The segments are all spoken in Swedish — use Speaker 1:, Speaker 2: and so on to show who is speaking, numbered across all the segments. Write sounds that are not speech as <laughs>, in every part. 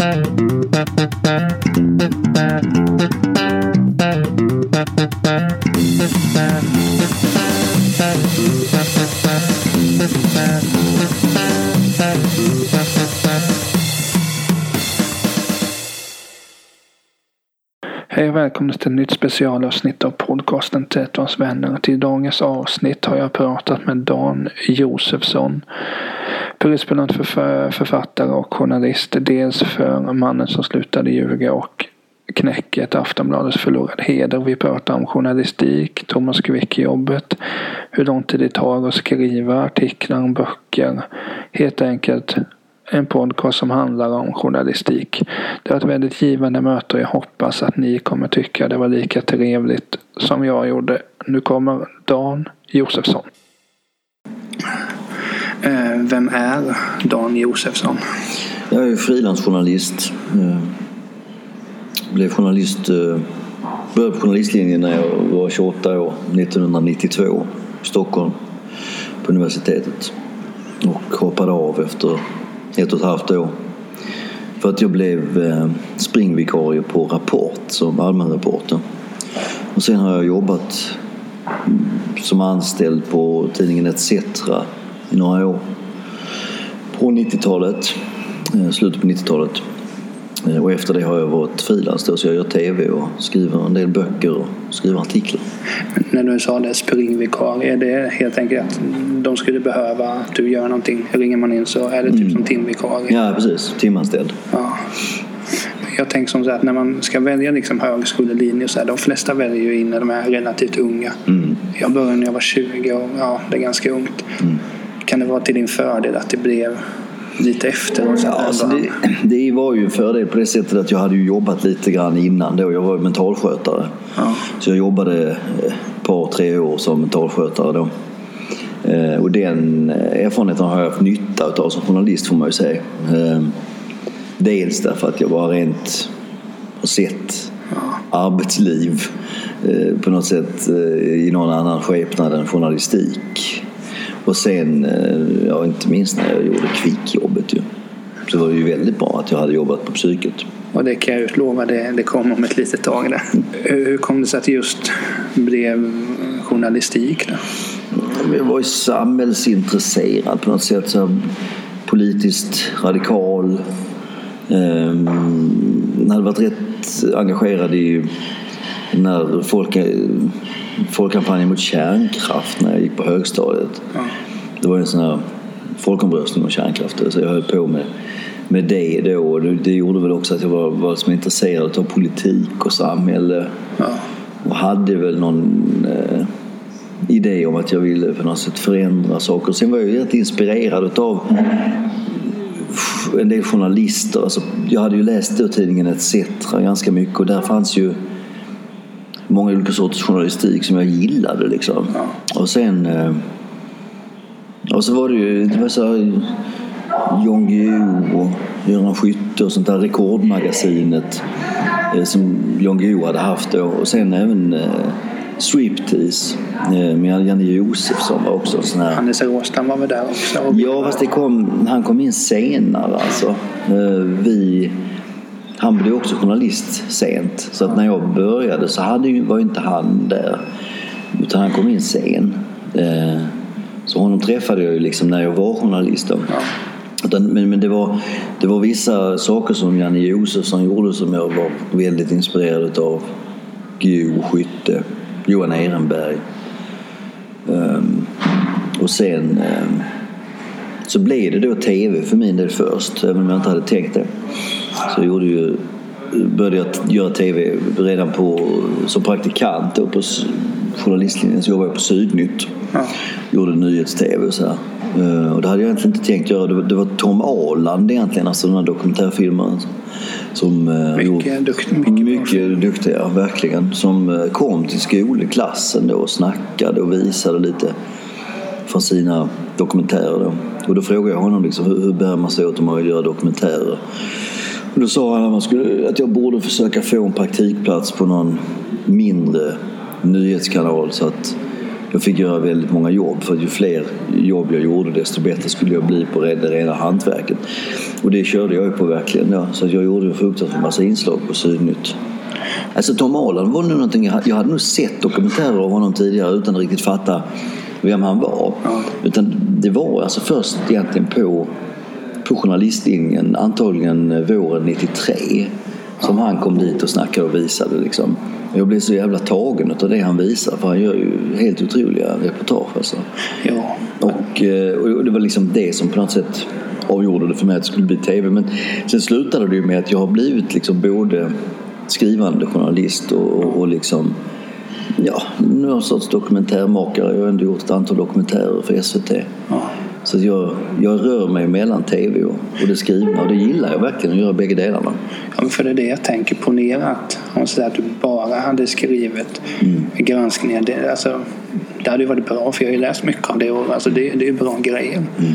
Speaker 1: Hej och välkomna till ett nytt specialavsnitt av podcasten Tätorts vänner. Till dagens avsnitt har jag pratat med Dan Josefsson. Prisbelönt för författare och journalist. Dels för Mannen som slutade ljuga och Knäcket, Aftonbladets förlorade heder. Vi pratar om journalistik, Thomas Quick-jobbet, hur lång tid det tar att skriva artiklar om böcker. Helt enkelt en podcast som handlar om journalistik. Det var ett väldigt givande möte och jag hoppas att ni kommer tycka det var lika trevligt som jag gjorde. Nu kommer Dan Josefsson. Eh, vem är Dan Josefsson?
Speaker 2: Jag är frilansjournalist. Eh, blev journalist, eh, började på journalistlinjen när jag var 28 år, 1992, i Stockholm på universitetet. Och hoppade av efter ett och ett halvt år. För att jag blev eh, springvikarie på Rapport som allmänreporter. Och sen har jag jobbat mm, som anställd på tidningen ETC i några år. På 90-talet, eh, slutet på 90-talet. Eh, och efter det har jag varit frilans så jag gör tv och skriver en del böcker och skriver artiklar.
Speaker 1: Men när du sa det, springvikarie, är det helt enkelt att de skulle behöva att du gör någonting? Ringer man in så är det typ mm. som timvikarie?
Speaker 2: Ja, precis. Timanställd. Ja.
Speaker 1: Jag tänker som så att när man ska välja liksom högskolelinje så här, de flesta väljer ju in när de är relativt unga. Mm. Jag började när jag var 20 och ja, det är ganska ungt. Mm. Kan det vara till din fördel att det blev lite efteråt?
Speaker 2: Ja, alltså det, det, var ju en fördel på det sättet att jag hade ju jobbat lite grann innan då. Jag var mentalskötare. Ja. Så jag jobbade ett par, tre år som mentalskötare då. Eh, och den erfarenheten har jag haft nytta av som journalist får man ju säga. Eh, dels därför att jag bara rent har sett ja. arbetsliv eh, på något sätt i någon annan skepnad än journalistik. Och sen, eh, ja inte minst när jag gjorde kvickjobbet ju. Så var det ju väldigt bra att jag hade jobbat på psyket.
Speaker 1: Och det kan jag utlova, det, det kommer om ett litet tag. Där. Hur kom det sig att det just blev journalistik? Då?
Speaker 2: Jag var ju samhällsintresserad på något sätt. Så politiskt radikal. Jag hade varit rätt engagerad i när folk folkkampanjen mot kärnkraft när jag gick på högstadiet. Ja. Det var en sån här folkomröstning om kärnkraft. Så jag höll på med, med det då. Och det gjorde väl också att jag var, var som intresserad av politik och samhälle. Ja. Och hade väl någon eh, idé om att jag ville på något sätt förändra saker. Sen var jag rätt inspirerad av en del journalister. Alltså, jag hade ju läst då tidningen ETC ganska mycket och där fanns ju många olika sorters journalistik som jag gillade liksom. Ja. Och sen... Eh, och så var det ju, det var så Jan Guillou och Göran Skytte och sånt där Rekordmagasinet eh, som Jan Guillou hade haft då. Och sen även eh, Striptease med Janne Josefsson var också sån här.
Speaker 1: Hannes Råstam var väl där också?
Speaker 2: Ja, fast det kom, han kom in senare alltså. Vi han blev också journalist sent. Så att när jag började så hade, var inte han där. Utan han kom in sen. Eh, så honom träffade jag ju liksom när jag var journalist. Då. Men, men det, var, det var vissa saker som Janne Josefsson gjorde som jag var väldigt inspirerad av. Guillou Skytte, Johan Ehrenberg. Um, och sen um, så blev det då tv för min del först, även om jag inte hade tänkt det. Så jag gjorde ju, började jag göra tv redan på, som praktikant då på journalistlinjen. Så jobbade jag på Sydnytt. Ja. Gjorde nyhets-tv och så här. Eh, och det hade jag egentligen inte tänkt göra. Det var, det var Tom Aland egentligen, alltså den här dokumentärfilmaren. Som,
Speaker 1: eh, mycket gjorde, duktig.
Speaker 2: Mycket, mycket duktig, ja, verkligen. Som eh, kom till skolklassen då och snackade och visade lite från sina dokumentärer. Då. Och då frågade jag honom liksom, hur, hur bär man sig åt om man vill göra dokumentärer. Och då sa han att, man skulle, att jag borde försöka få en praktikplats på någon mindre nyhetskanal så att jag fick göra väldigt många jobb. För ju fler jobb jag gjorde desto bättre skulle jag bli på det rena hantverket. Och det körde jag ju på verkligen. Ja. Så jag gjorde en fruktansvärd massa inslag på Sydnytt. Alltså Tom Aland var nog någonting, jag hade nog sett dokumentärer av honom tidigare utan att riktigt fatta vem han var.
Speaker 1: Ja.
Speaker 2: Utan det var alltså först egentligen på, på journalistlinjen, antagligen våren 93, som han kom dit och snackade och visade. Liksom. Jag blev så jävla tagen av det han visar för han gör ju helt otroliga reportage. Alltså.
Speaker 1: Ja.
Speaker 2: Och, eh, och det var liksom det som på något sätt avgjorde det för mig att det skulle bli tv. Men sen slutade det ju med att jag har blivit liksom både skrivande journalist och, och, och liksom ja, någon sorts dokumentärmakare. Jag har ändå gjort ett antal dokumentärer för SVT.
Speaker 1: Ja.
Speaker 2: Så jag, jag rör mig mellan tv och, och det skrivna och det gillar jag verkligen att göra bägge delarna.
Speaker 1: Ja, för det är det jag tänker. Ponera att, säger att du bara hade skrivit
Speaker 2: Mm.
Speaker 1: granskningar. Det, alltså, det hade ju varit bra för jag har ju läst mycket av det och alltså, det, det är ju bra grejer.
Speaker 2: Mm.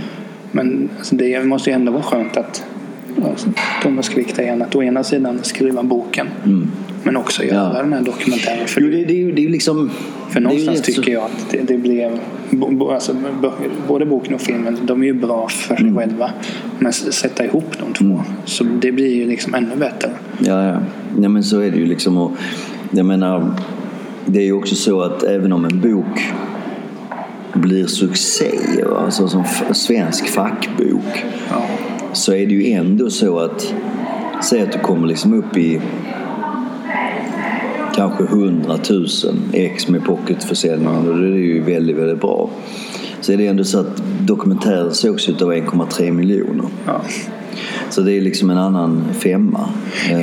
Speaker 1: Men alltså, det måste ju ändå vara skönt att alltså, Thomas Quick igen att å ena sidan skriva boken men också göra
Speaker 2: Ja.
Speaker 1: den här dokumentären. För,
Speaker 2: Jo, det, det, det är liksom...
Speaker 1: för någonstans
Speaker 2: rätt så-
Speaker 1: tycker jag att det, det blev bo, alltså, både boken och filmen de är ju bra för sig
Speaker 2: Mm.
Speaker 1: själva. Men sätta ihop de två så det blir ju liksom ännu bättre.
Speaker 2: Ja, ja. Nej, men så är det ju liksom. Och, jag menar, det är ju också så att även om en bok blir succé, alltså som svensk fackbok,
Speaker 1: Ja.
Speaker 2: så är det ju ändå så att Säg att du kommer liksom upp i kanske 100 000 ex med pocketförsäljning och det är ju väldigt, väldigt bra. Så är det ändå så att dokumentären sågs ut av 1,3 miljoner.
Speaker 1: Ja.
Speaker 2: Så det är liksom en annan femma.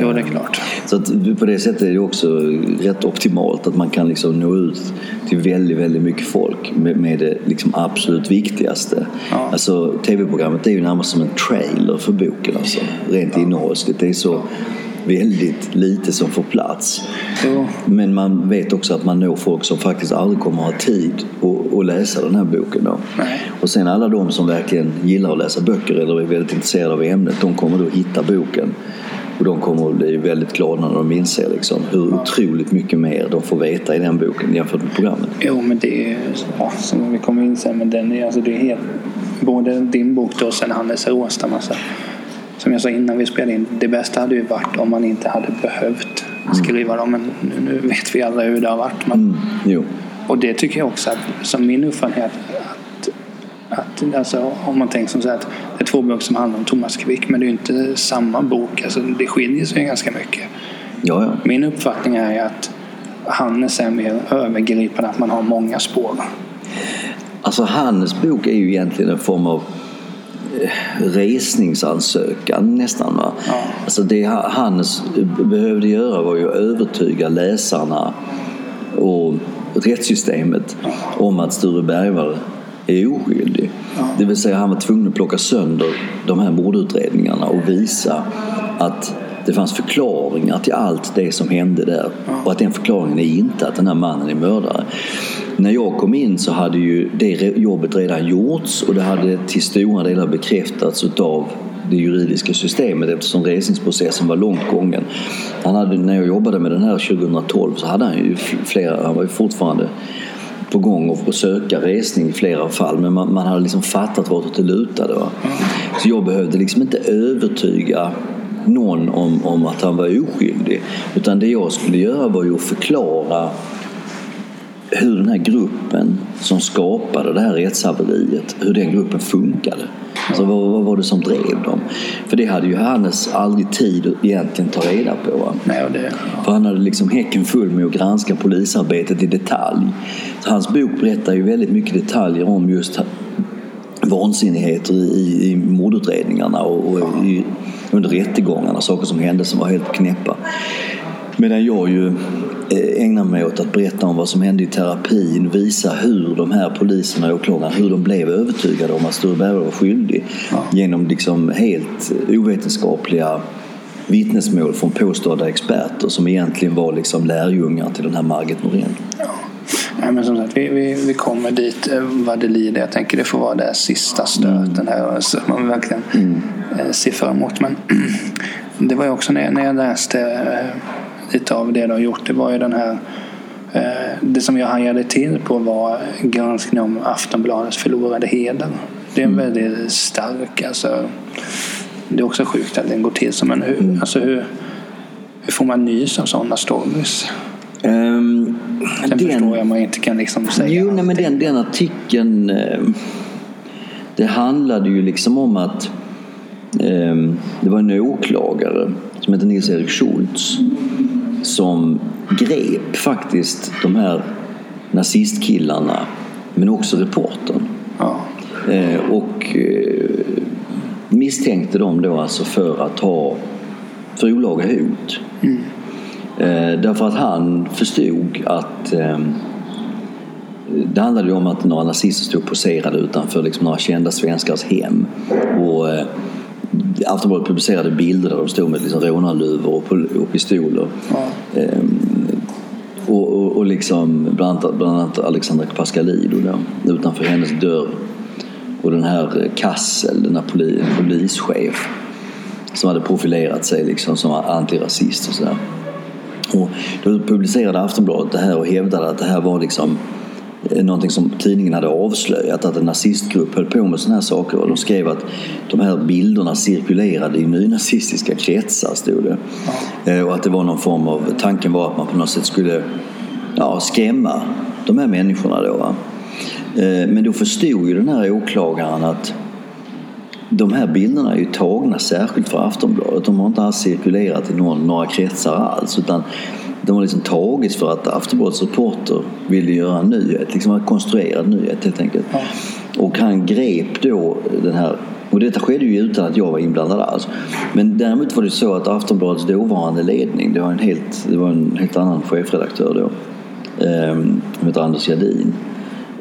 Speaker 1: Jo, det är klart.
Speaker 2: Så på det sättet är det också rätt optimalt att man kan liksom nå ut till väldigt, väldigt mycket folk med, med det liksom absolut viktigaste.
Speaker 1: Ja.
Speaker 2: Alltså tv-programmet är ju närmast som en trailer för boken alltså, rent innehållsligt. Det är så väldigt lite som får plats.
Speaker 1: Jo.
Speaker 2: Men man vet också att man når folk som faktiskt aldrig kommer ha tid att, att läsa den här boken. Då.
Speaker 1: Nej.
Speaker 2: Och sen alla de som verkligen gillar att läsa böcker eller är väldigt intresserade av ämnet, de kommer då hitta boken. Och de kommer att bli väldigt glada när de inser liksom hur otroligt mycket mer de får veta i den boken jämfört med programmet.
Speaker 1: Jo, men det är ja, som vi kommer in sen, men den är, alltså, det är helt, både din bok då och sen Hannes Råstam. Alltså, som jag sa innan vi spelade in, det bästa hade ju varit om man inte hade behövt skriva dem. Men nu, nu vet vi alla hur det har varit. Men,
Speaker 2: Mm.
Speaker 1: Och det tycker jag också, att, som min uppfattning, att, att, att alltså, om man tänker som så här, att det är två böcker som handlar om Thomas Quick, men det är ju inte samma bok. Alltså, det skiljer sig ganska mycket.
Speaker 2: Ja, ja.
Speaker 1: Min uppfattning är att Hannes är mer övergripande, att man har många spår.
Speaker 2: Alltså Hannes bok är ju egentligen en form av resningsansökan nästan. Va?
Speaker 1: Ja.
Speaker 2: Alltså det Ha- Hannes behövde göra var ju att övertyga läsarna och rättssystemet om att Sture Bergvall är oskyldig. Det vill säga han var tvungen att plocka sönder de här mordutredningarna och visa att det fanns förklaringar till allt det som hände där. Och att den förklaringen är inte att den här mannen är mördare. När jag kom in så hade ju det jobbet redan gjorts och det hade till stora delar bekräftats utav det juridiska systemet eftersom resningsprocessen var långt gången. Han hade, när jag jobbade med den här 2012 så hade han ju flera, han var ju fortfarande på gång och söka resning i flera fall men man, man hade liksom fattat vartåt det lutade. Va? Så jag behövde liksom inte övertyga någon om, om att han var oskyldig utan det jag skulle göra var ju att förklara hur den här gruppen som skapade det här rättshaveriet, hur den gruppen funkade. Alltså vad, vad var det som drev dem? För det hade ju Hannes aldrig tid att egentligen ta reda på.
Speaker 1: Nej, det,
Speaker 2: För han hade liksom häcken full med att granska polisarbetet i detalj. Så hans bok berättar ju väldigt mycket detaljer om just vansinnigheter i, i, i mordutredningarna och, och i, under rättegångarna, saker som hände som var helt knäppa. Medan jag ju eh, ägnar mig åt att berätta om vad som hände i terapin, visa hur de här poliserna och åklagarna, hur de blev övertygade om att Sture var skyldig genom liksom helt ovetenskapliga vittnesmål från påstådda experter som egentligen var liksom lärjungar till den här Margit Norén.
Speaker 1: Nej, men som sagt, vi, vi, vi kommer dit eh, vad det lider. Jag tänker det får vara det sista stöten här så man verkligen eh, ser fram emot. Men <clears throat> det var ju också när, när jag läste eh, lite av det du har gjort. Det var ju den här det som jag hajade till på var granskningen om Aftonbladets förlorade heder. Det är en mm. väldigt stark, alltså, det är också sjukt att den går till så, men hur, mm. alltså hur, hur får man nys av sådana stories? Um, Sen den, förstår jag man inte kan liksom säga
Speaker 2: Jo, nej, men den, den artikeln eh, det handlade ju liksom om att eh, det var en åklagare som hette Nils-Erik Schultz som grep faktiskt de här nazistkillarna men också reportern. Ja. Eh, och eh, misstänkte dem då alltså för att ha för olaga hot. Mm. Eh, därför att han förstod att eh, det handlade om att några nazister stod poserade utanför liksom några kända svenskars hem. Och, eh, Aftonbladet publicerade bilder där de stod med liksom rånarluvor och, och pistoler. Ja. Ehm, och, och, och, liksom bland annat, bland annat Alexandra Pascalido då, utanför hennes dörr. Och den här Kassel, den här poli, polischef som hade profilerat sig liksom som antirasist och sådär. Och då publicerade Aftonbladet det här och hävdade att det här var liksom eh, någonting som tidningen hade avslöjat att en nazistgrupp höll på med sådana här saker. Och de skrev att de här bilderna cirkulerade i nynazistiska kretsar, stod det. Ja. Eh, och att det var någon form av, tanken var att man på något sätt skulle ja, skrämma de här människorna då. Va? Eh, men då förstod ju den här åklagaren att de här bilderna är ju tagna särskilt för Aftonbladet. De har inte alls cirkulerat i någon, några kretsar alls. Utan de har liksom tagits för att Aftonbladets reporter ville göra en nyhet, liksom en konstruerad nyhet helt enkelt. Ja. Och han grep då den här och detta skedde ju utan att jag var inblandad alls. Men däremot var det så att Aftonbladets dåvarande ledning, det var en helt, det var en helt annan chefredaktör då, eh, som Anders Jadin.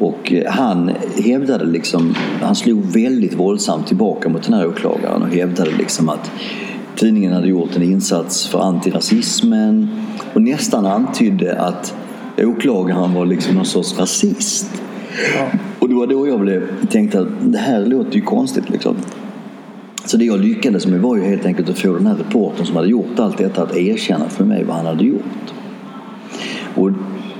Speaker 2: Och eh, han hävdade liksom, han slog väldigt våldsamt tillbaka mot den här åklagaren och hävdade liksom att tidningen hade gjort en insats för antirasismen och nästan antydde att åklagaren var liksom någon sorts rasist. Ja. Och det var då jag blev, tänkte att det här låter ju konstigt liksom. Så det jag lyckades med var ju helt enkelt att få den här reportern som hade gjort allt detta att erkänna för mig vad han hade gjort. Och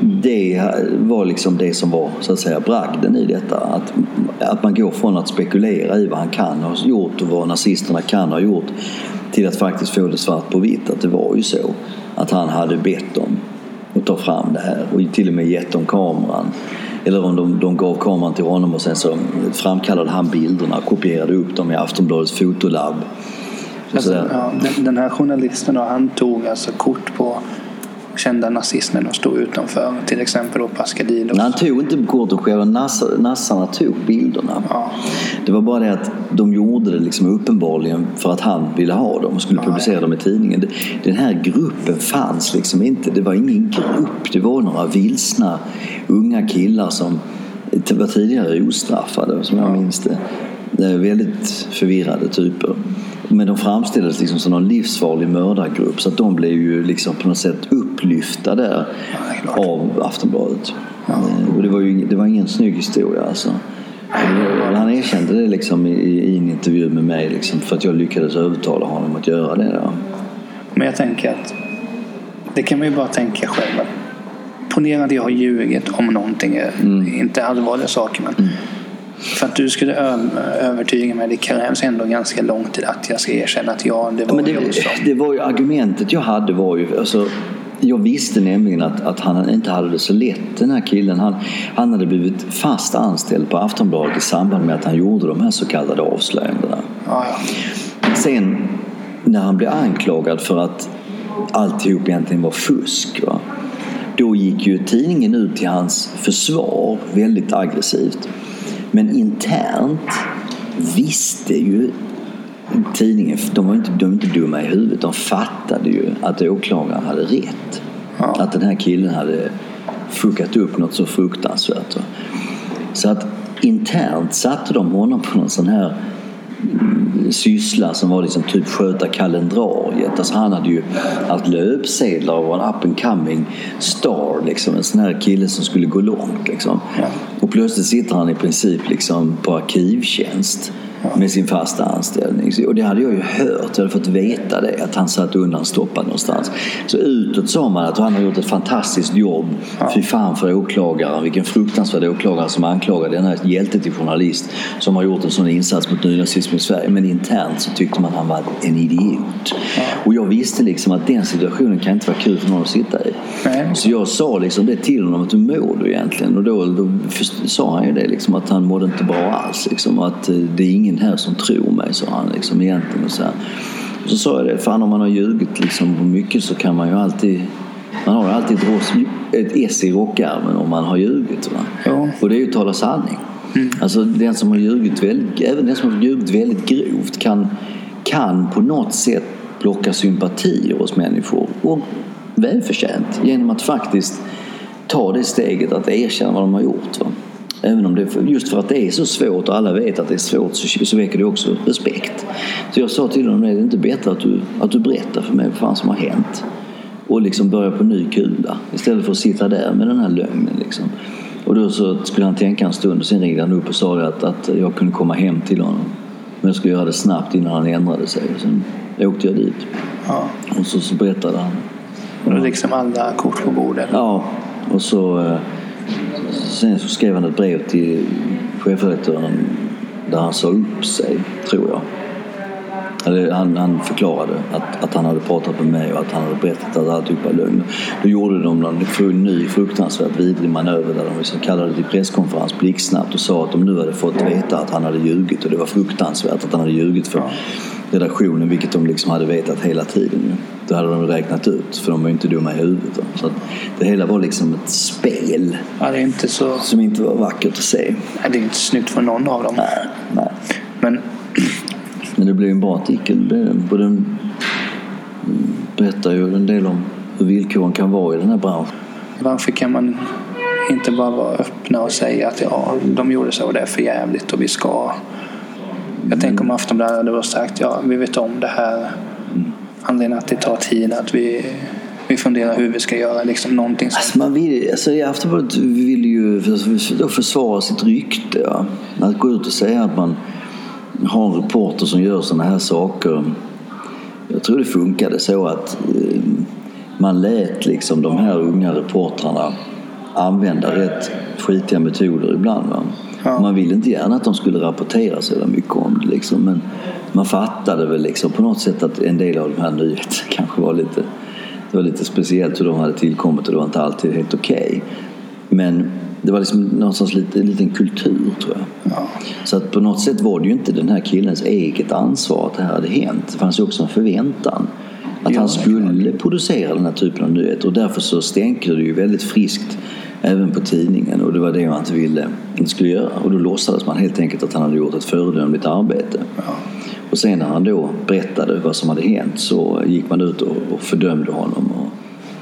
Speaker 2: det var liksom det som var så att säga bragden i detta. Att, att man går från att spekulera i vad han kan ha gjort och vad nazisterna kan ha gjort till att faktiskt få det svart på vitt att det var ju så att han hade bett dem att ta fram det här och till och med gett dem kameran. Eller om de, de gav kameran till honom och sen så framkallade han bilderna och kopierade upp dem i Aftonbladets fotolabb.
Speaker 1: Alltså, ja, den, den här journalisten då, han tog alltså kort på kända nazismen och stod utanför. Till exempel då.
Speaker 2: Han tog inte kort och själva nassarna tog bilderna. Ja. Det var bara det att de gjorde det liksom uppenbarligen för att han ville ha dem och skulle ja, publicera ja. dem i tidningen. Den här gruppen fanns liksom inte. Det var ingen grupp. Det var några vilsna unga killar som var tidigare ostraffade som jag minns det. Väldigt förvirrade typer. Men de framställdes liksom som någon livsfarlig mördargrupp så att de blev ju liksom på något sätt upplyfta där ja, av Aftonbladet. Ja. Eh, och det var ju det var ingen snygg historia alltså. Han erkände det liksom i, i en intervju med mig liksom för att jag lyckades övertala honom att göra det. Där.
Speaker 1: Men jag tänker att det kan man ju bara tänka själv. Ponera att jag har ljugit om någonting, mm. inte allvarliga saker men mm för att du skulle övertyga mig, det krävs ändå ganska lång tid att jag ska erkänna att ja, det var
Speaker 2: Men det, det var ju argumentet jag hade var ju, alltså, jag visste nämligen att, att han inte hade det så lätt den här killen. Han, han hade blivit fast anställd på Aftonbladet i samband med att han gjorde de här så kallade avslöjandena. Ja, ja. Sen när han blev anklagad för att alltihop egentligen var fusk. Va? Då gick ju tidningen ut till hans försvar väldigt aggressivt. Men internt visste ju tidningen, de var inte, de var inte dumma i huvudet, de fattade ju att åklagaren hade rätt. Ja. Att den här killen hade fuckat upp något så fruktansvärt. Så att internt satte de honom på någon sån här syssla som var liksom typ sköta kalendariet. Alltså han hade ju haft löpsedlar och var en up and coming star. Liksom. En sån här kille som skulle gå långt. Liksom. Ja. Och plötsligt sitter han i princip liksom på arkivtjänst. Med sin fasta anställning. Och det hade jag ju hört, jag hade fått veta det, att han satt undanstoppad någonstans. Så utåt sa man att han har gjort ett fantastiskt jobb. Ja. Fy fan för åklagaren, vilken fruktansvärd åklagare som anklagade den här hjälte till journalist som har gjort en sån insats mot nynazismen i Sverige. Men internt så tyckte man att han var en idiot. Ja. Och jag visste liksom att den situationen kan inte vara kul för någon att sitta i. Nej. Så jag sa liksom det till honom, att hur mår du egentligen? Och då, då sa han ju det liksom, att han mådde inte bra alls. Liksom, att eh, det är ingen här som tror mig, sa han liksom egentligen. Och så, här. och så sa jag det, fan om man har ljugit liksom mycket så kan man ju alltid man har alltid ett S i rockärmen om man har ljugit. Va? Ja. Och det är ju att tala sanning. Mm. Alltså den som har ljugit väldigt, även den som har ljugit väldigt grovt kan, kan på något sätt plocka sympatier hos människor. Och välförtjänt genom att faktiskt ta det steget att erkänna vad de har gjort. Va? Även om det, just för att det är så svårt och alla vet att det är svårt så, så väcker det också respekt. Så jag sa till honom, är det inte bättre att du, att du berättar för mig vad fan som har hänt? Och liksom börja på ny kula istället för att sitta där med den här lögnen. Liksom. Och då så skulle han tänka en stund och sen ringde han upp och sa att, att jag kunde komma hem till honom. Men jag skulle göra det snabbt innan han ändrade sig. Sen åkte jag dit. Ja. Och så, så berättade han.
Speaker 1: Och då liksom alla kort på bordet?
Speaker 2: Ja. Och så eh, Sen så skrev han ett brev till chefredaktören där han sa upp sig, tror jag. Eller han, han förklarade att, att han hade pratat med mig och att han hade berättat att alltihop var lögn. Då gjorde de någon ny fruktansvärt vidrig manöver där de liksom kallade till presskonferens blixtsnabbt och sa att de nu hade fått veta att han hade ljugit och det var fruktansvärt att han hade ljugit för redaktionen, vilket de liksom hade vetat hela tiden. Det hade de räknat ut, för de var ju inte dumma i huvudet. Så det hela var liksom ett spel.
Speaker 1: Ja, det är inte så...
Speaker 2: Som inte var vackert att se.
Speaker 1: Ja, det är inte snyggt för någon av dem.
Speaker 2: Nej, nej.
Speaker 1: Men...
Speaker 2: Men det blev en bra artikel. Den berättar ju en del om hur villkoren kan vara i den här branschen.
Speaker 1: Varför kan man inte bara vara öppna och säga att ja, de gjorde så och det är för jävligt och vi ska jag tänker om Aftonbladet hade sagt ja, vi vet om det här. Anledningen att det tar tid, att vi, vi funderar hur vi ska göra. Liksom någonting
Speaker 2: alltså man vill, alltså Aftonbladet vill ju försvara sitt rykte. Ja. Att gå ut och säga att man har en reporter som gör sådana här saker. Jag tror det funkade så att eh, man lät liksom de här unga reportrarna använda rätt skitiga metoder ibland. Va? Ja. Man ville inte gärna att de skulle rapportera så mycket om det. Liksom. Men man fattade väl liksom på något sätt att en del av de här nyheterna <laughs> kanske var lite, det var lite speciellt hur de hade tillkommit och det var inte alltid helt okej. Okay. Men det var liksom någonstans lite, en liten kultur tror jag. Ja. Så att på något sätt var det ju inte den här killens eget ansvar att det här hade hänt. Det fanns ju också en förväntan. Att ja, han skulle producera den här typen av nyheter och därför så stänker det ju väldigt friskt även på tidningen och det var det man inte ville inte skulle göra. Och då låtsades man helt enkelt att han hade gjort ett föredömligt arbete. Ja. Och sen när han då berättade vad som hade hänt så gick man ut och, och fördömde honom. Och...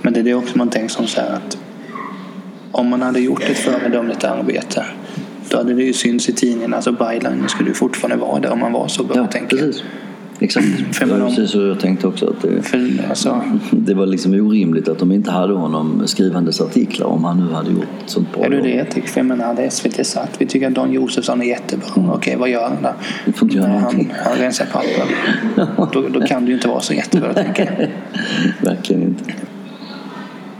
Speaker 1: Men det är det också man tänker som så här att om man hade gjort ett föredömligt arbete då hade det ju synts i tidningen. Alltså byline skulle ju fortfarande vara där om man var så bra.
Speaker 2: Ja, tänker. precis. Exakt. Det var precis så jag tänkte också. Att det,
Speaker 1: för, alltså.
Speaker 2: det var liksom orimligt att de inte hade honom skrivandes artiklar om han nu hade gjort sånt bra
Speaker 1: Är du det jag tycker? För jag menar, hade SVT sagt vi tycker att Don Josefsson är jättebra. Mm. Okej, vad gör han då?
Speaker 2: Du får inte göra någonting.
Speaker 1: Han, han rensar papper. <laughs> då, då kan du ju inte vara så jättebra, tänker jag. <laughs>
Speaker 2: Verkligen inte.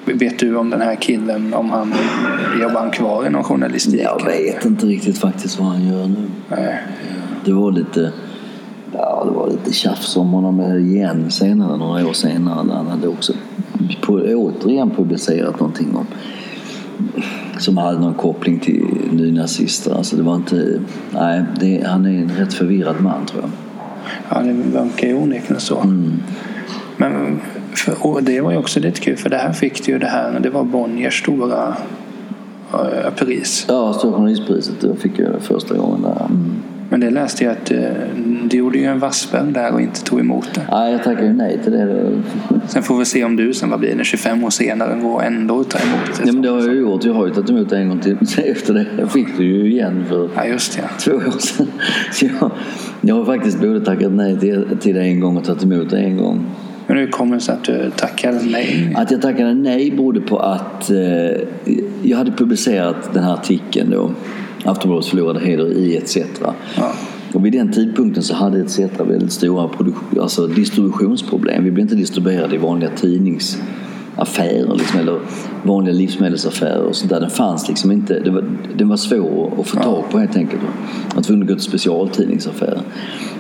Speaker 1: Vet du om den här killen, om han jobbar han kvar inom journalistik?
Speaker 2: Jag vet inte riktigt faktiskt vad han gör nu. Nej. Det var lite Ja, det var lite tjafs om honom igen senare, några år senare. När han hade också på, återigen publicerat någonting om som hade någon koppling till nynazister. Alltså det var inte... Nej, det, han är en rätt förvirrad man tror jag.
Speaker 1: Ja, det verkar ju onekligen så. Mm. Men för, det var ju också lite kul för det här fick du ju det här, det var Bonniers stora äh, pris.
Speaker 2: Ja, Stora journalistpriset. Det fick jag första gången där. Mm.
Speaker 1: Men det läste jag att eh, du gjorde ju en Wassberg där och inte tog emot det.
Speaker 2: Nej, jag tackade nej till det.
Speaker 1: Sen får vi se om du sen, vad blir det, 25 år senare går ändå ta emot
Speaker 2: det. Ja, men det har jag ju gjort. Jag har ju tagit emot det en gång till <laughs> efter det. Jag fick det ju igen för
Speaker 1: ja, just ja.
Speaker 2: två år sedan. <laughs> Så jag, jag har faktiskt både tackat nej till, till det en gång och tagit emot det en gång.
Speaker 1: Men hur kommer det sig att du tackade nej?
Speaker 2: Att jag tackade nej berodde på att eh, jag hade publicerat den här artikeln då Aftonbladets förlorade heder i ETC. Ja. Och vid den tidpunkten så hade ETC väldigt stora alltså distributionsproblem. Vi blev inte distribuerade i vanliga tidningsaffärer liksom, eller vanliga livsmedelsaffärer och sånt där. Den fanns liksom inte. Det var, den var svår att få tag på helt enkelt. Man var tvungen att gå till specialtidningsaffärer.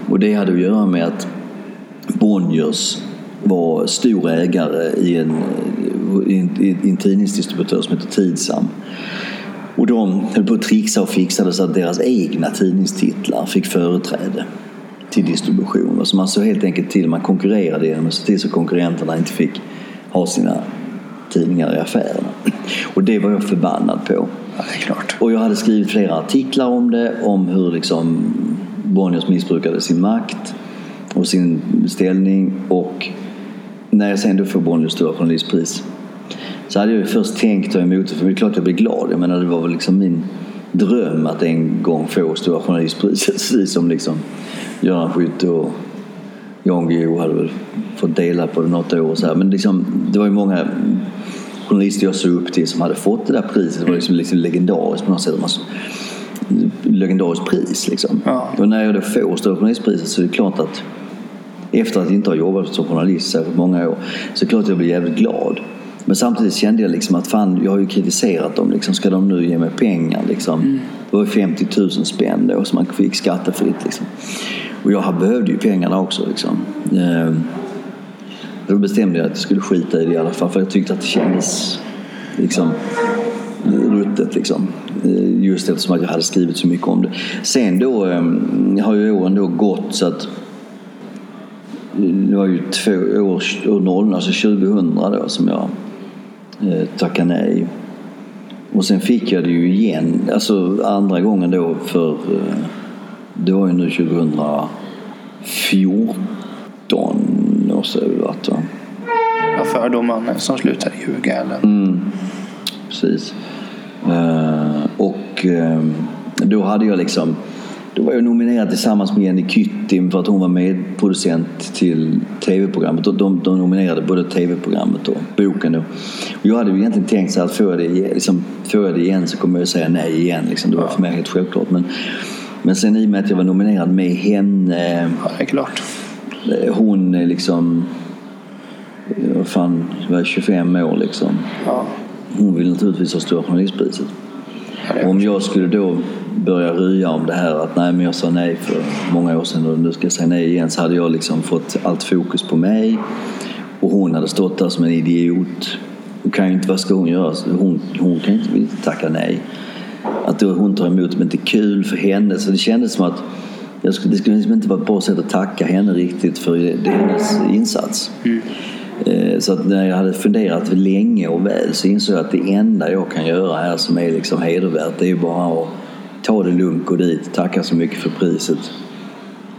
Speaker 2: Och det hade att göra med att Bonniers var stor ägare i en, i en, i en tidningsdistributör som heter Tidsam. Och de höll på att trixa och fixade så att deras egna tidningstitlar fick företräde till distribution. Så man såg helt enkelt till, man konkurrerade genom att se till så konkurrenterna inte fick ha sina tidningar i affärerna. Och det var jag förbannad på.
Speaker 1: Ja, det är klart.
Speaker 2: Och jag hade skrivit flera artiklar om det, om hur liksom Bonniers missbrukade sin makt och sin ställning. Och när jag sen då får Bonniers Stora Journalistpris så hade jag ju först tänkt ta emot det, för det är klart jag blev glad. Jag menar det var väl liksom min dröm att en gång få Stora Journalistpriset, <laughs> precis som liksom Göran Skytte och Jan Guillou hade väl fått dela på det något år. Så här. Men liksom, det var ju många journalister jag såg upp till som hade fått det där priset. Det var liksom, liksom legendariskt på något sätt. Man, legendariskt pris liksom. Ja. Och när jag då får Stora Journalistpriset så är det klart att efter att inte ha jobbat som journalist särskilt många år så är det klart att jag blir jävligt glad. Men samtidigt kände jag liksom att fan, jag har ju kritiserat dem. Liksom, ska de nu ge mig pengar? Liksom? Mm. Det var 50 000 spänn då som man fick skattefritt. Liksom. Och jag behövde ju pengarna också. Liksom. Ehm, då bestämde jag att jag skulle skita i det i alla fall. För jag tyckte att det kändes liksom, ruttet. Liksom. Ehm, just eftersom att jag hade skrivit så mycket om det. Sen då ehm, har ju åren då gått så att det var ju två år, år 0, alltså 2000 då som jag eh, tackade nej. Och sen fick jag det ju igen, alltså andra gången då för, eh, det var ju nu 2014 och så varit va.
Speaker 1: Ja, fördomaren som slutade ljuga eller?
Speaker 2: Mm, precis. Uh, och då hade jag liksom då var jag nominerad tillsammans med Jenny Kyttim för att hon var medproducent till tv-programmet. De, de nominerade både tv-programmet och boken. Då. Och jag hade ju egentligen tänkt så att får jag, det, liksom, får jag det igen så kommer jag säga nej igen. Liksom. Det var för mig helt självklart. Men, men sen i och med att jag var nominerad med henne.
Speaker 1: Ja, det är klart.
Speaker 2: Eh, hon är liksom, vad fan, var 25 år liksom. Ja. Hon vill naturligtvis ha Stora Journalistpriset. Om jag skulle då börja rya om det här att nej men jag sa nej för många år sedan och nu ska jag säga nej igen så hade jag liksom fått allt fokus på mig och hon hade stått där som en idiot. Hon kan ju inte, vad ska hon göra? Hon, hon kan ju inte tacka nej. Att då hon tar emot men inte kul för henne. Så det kändes som att jag skulle, det skulle liksom inte vara ett bra sätt att tacka henne riktigt för det, det hennes insats. Mm. Eh, så att när jag hade funderat länge och väl så insåg jag att det enda jag kan göra här som är liksom hedervärt det är bara att ta det lugnt, gå dit, tacka så mycket för priset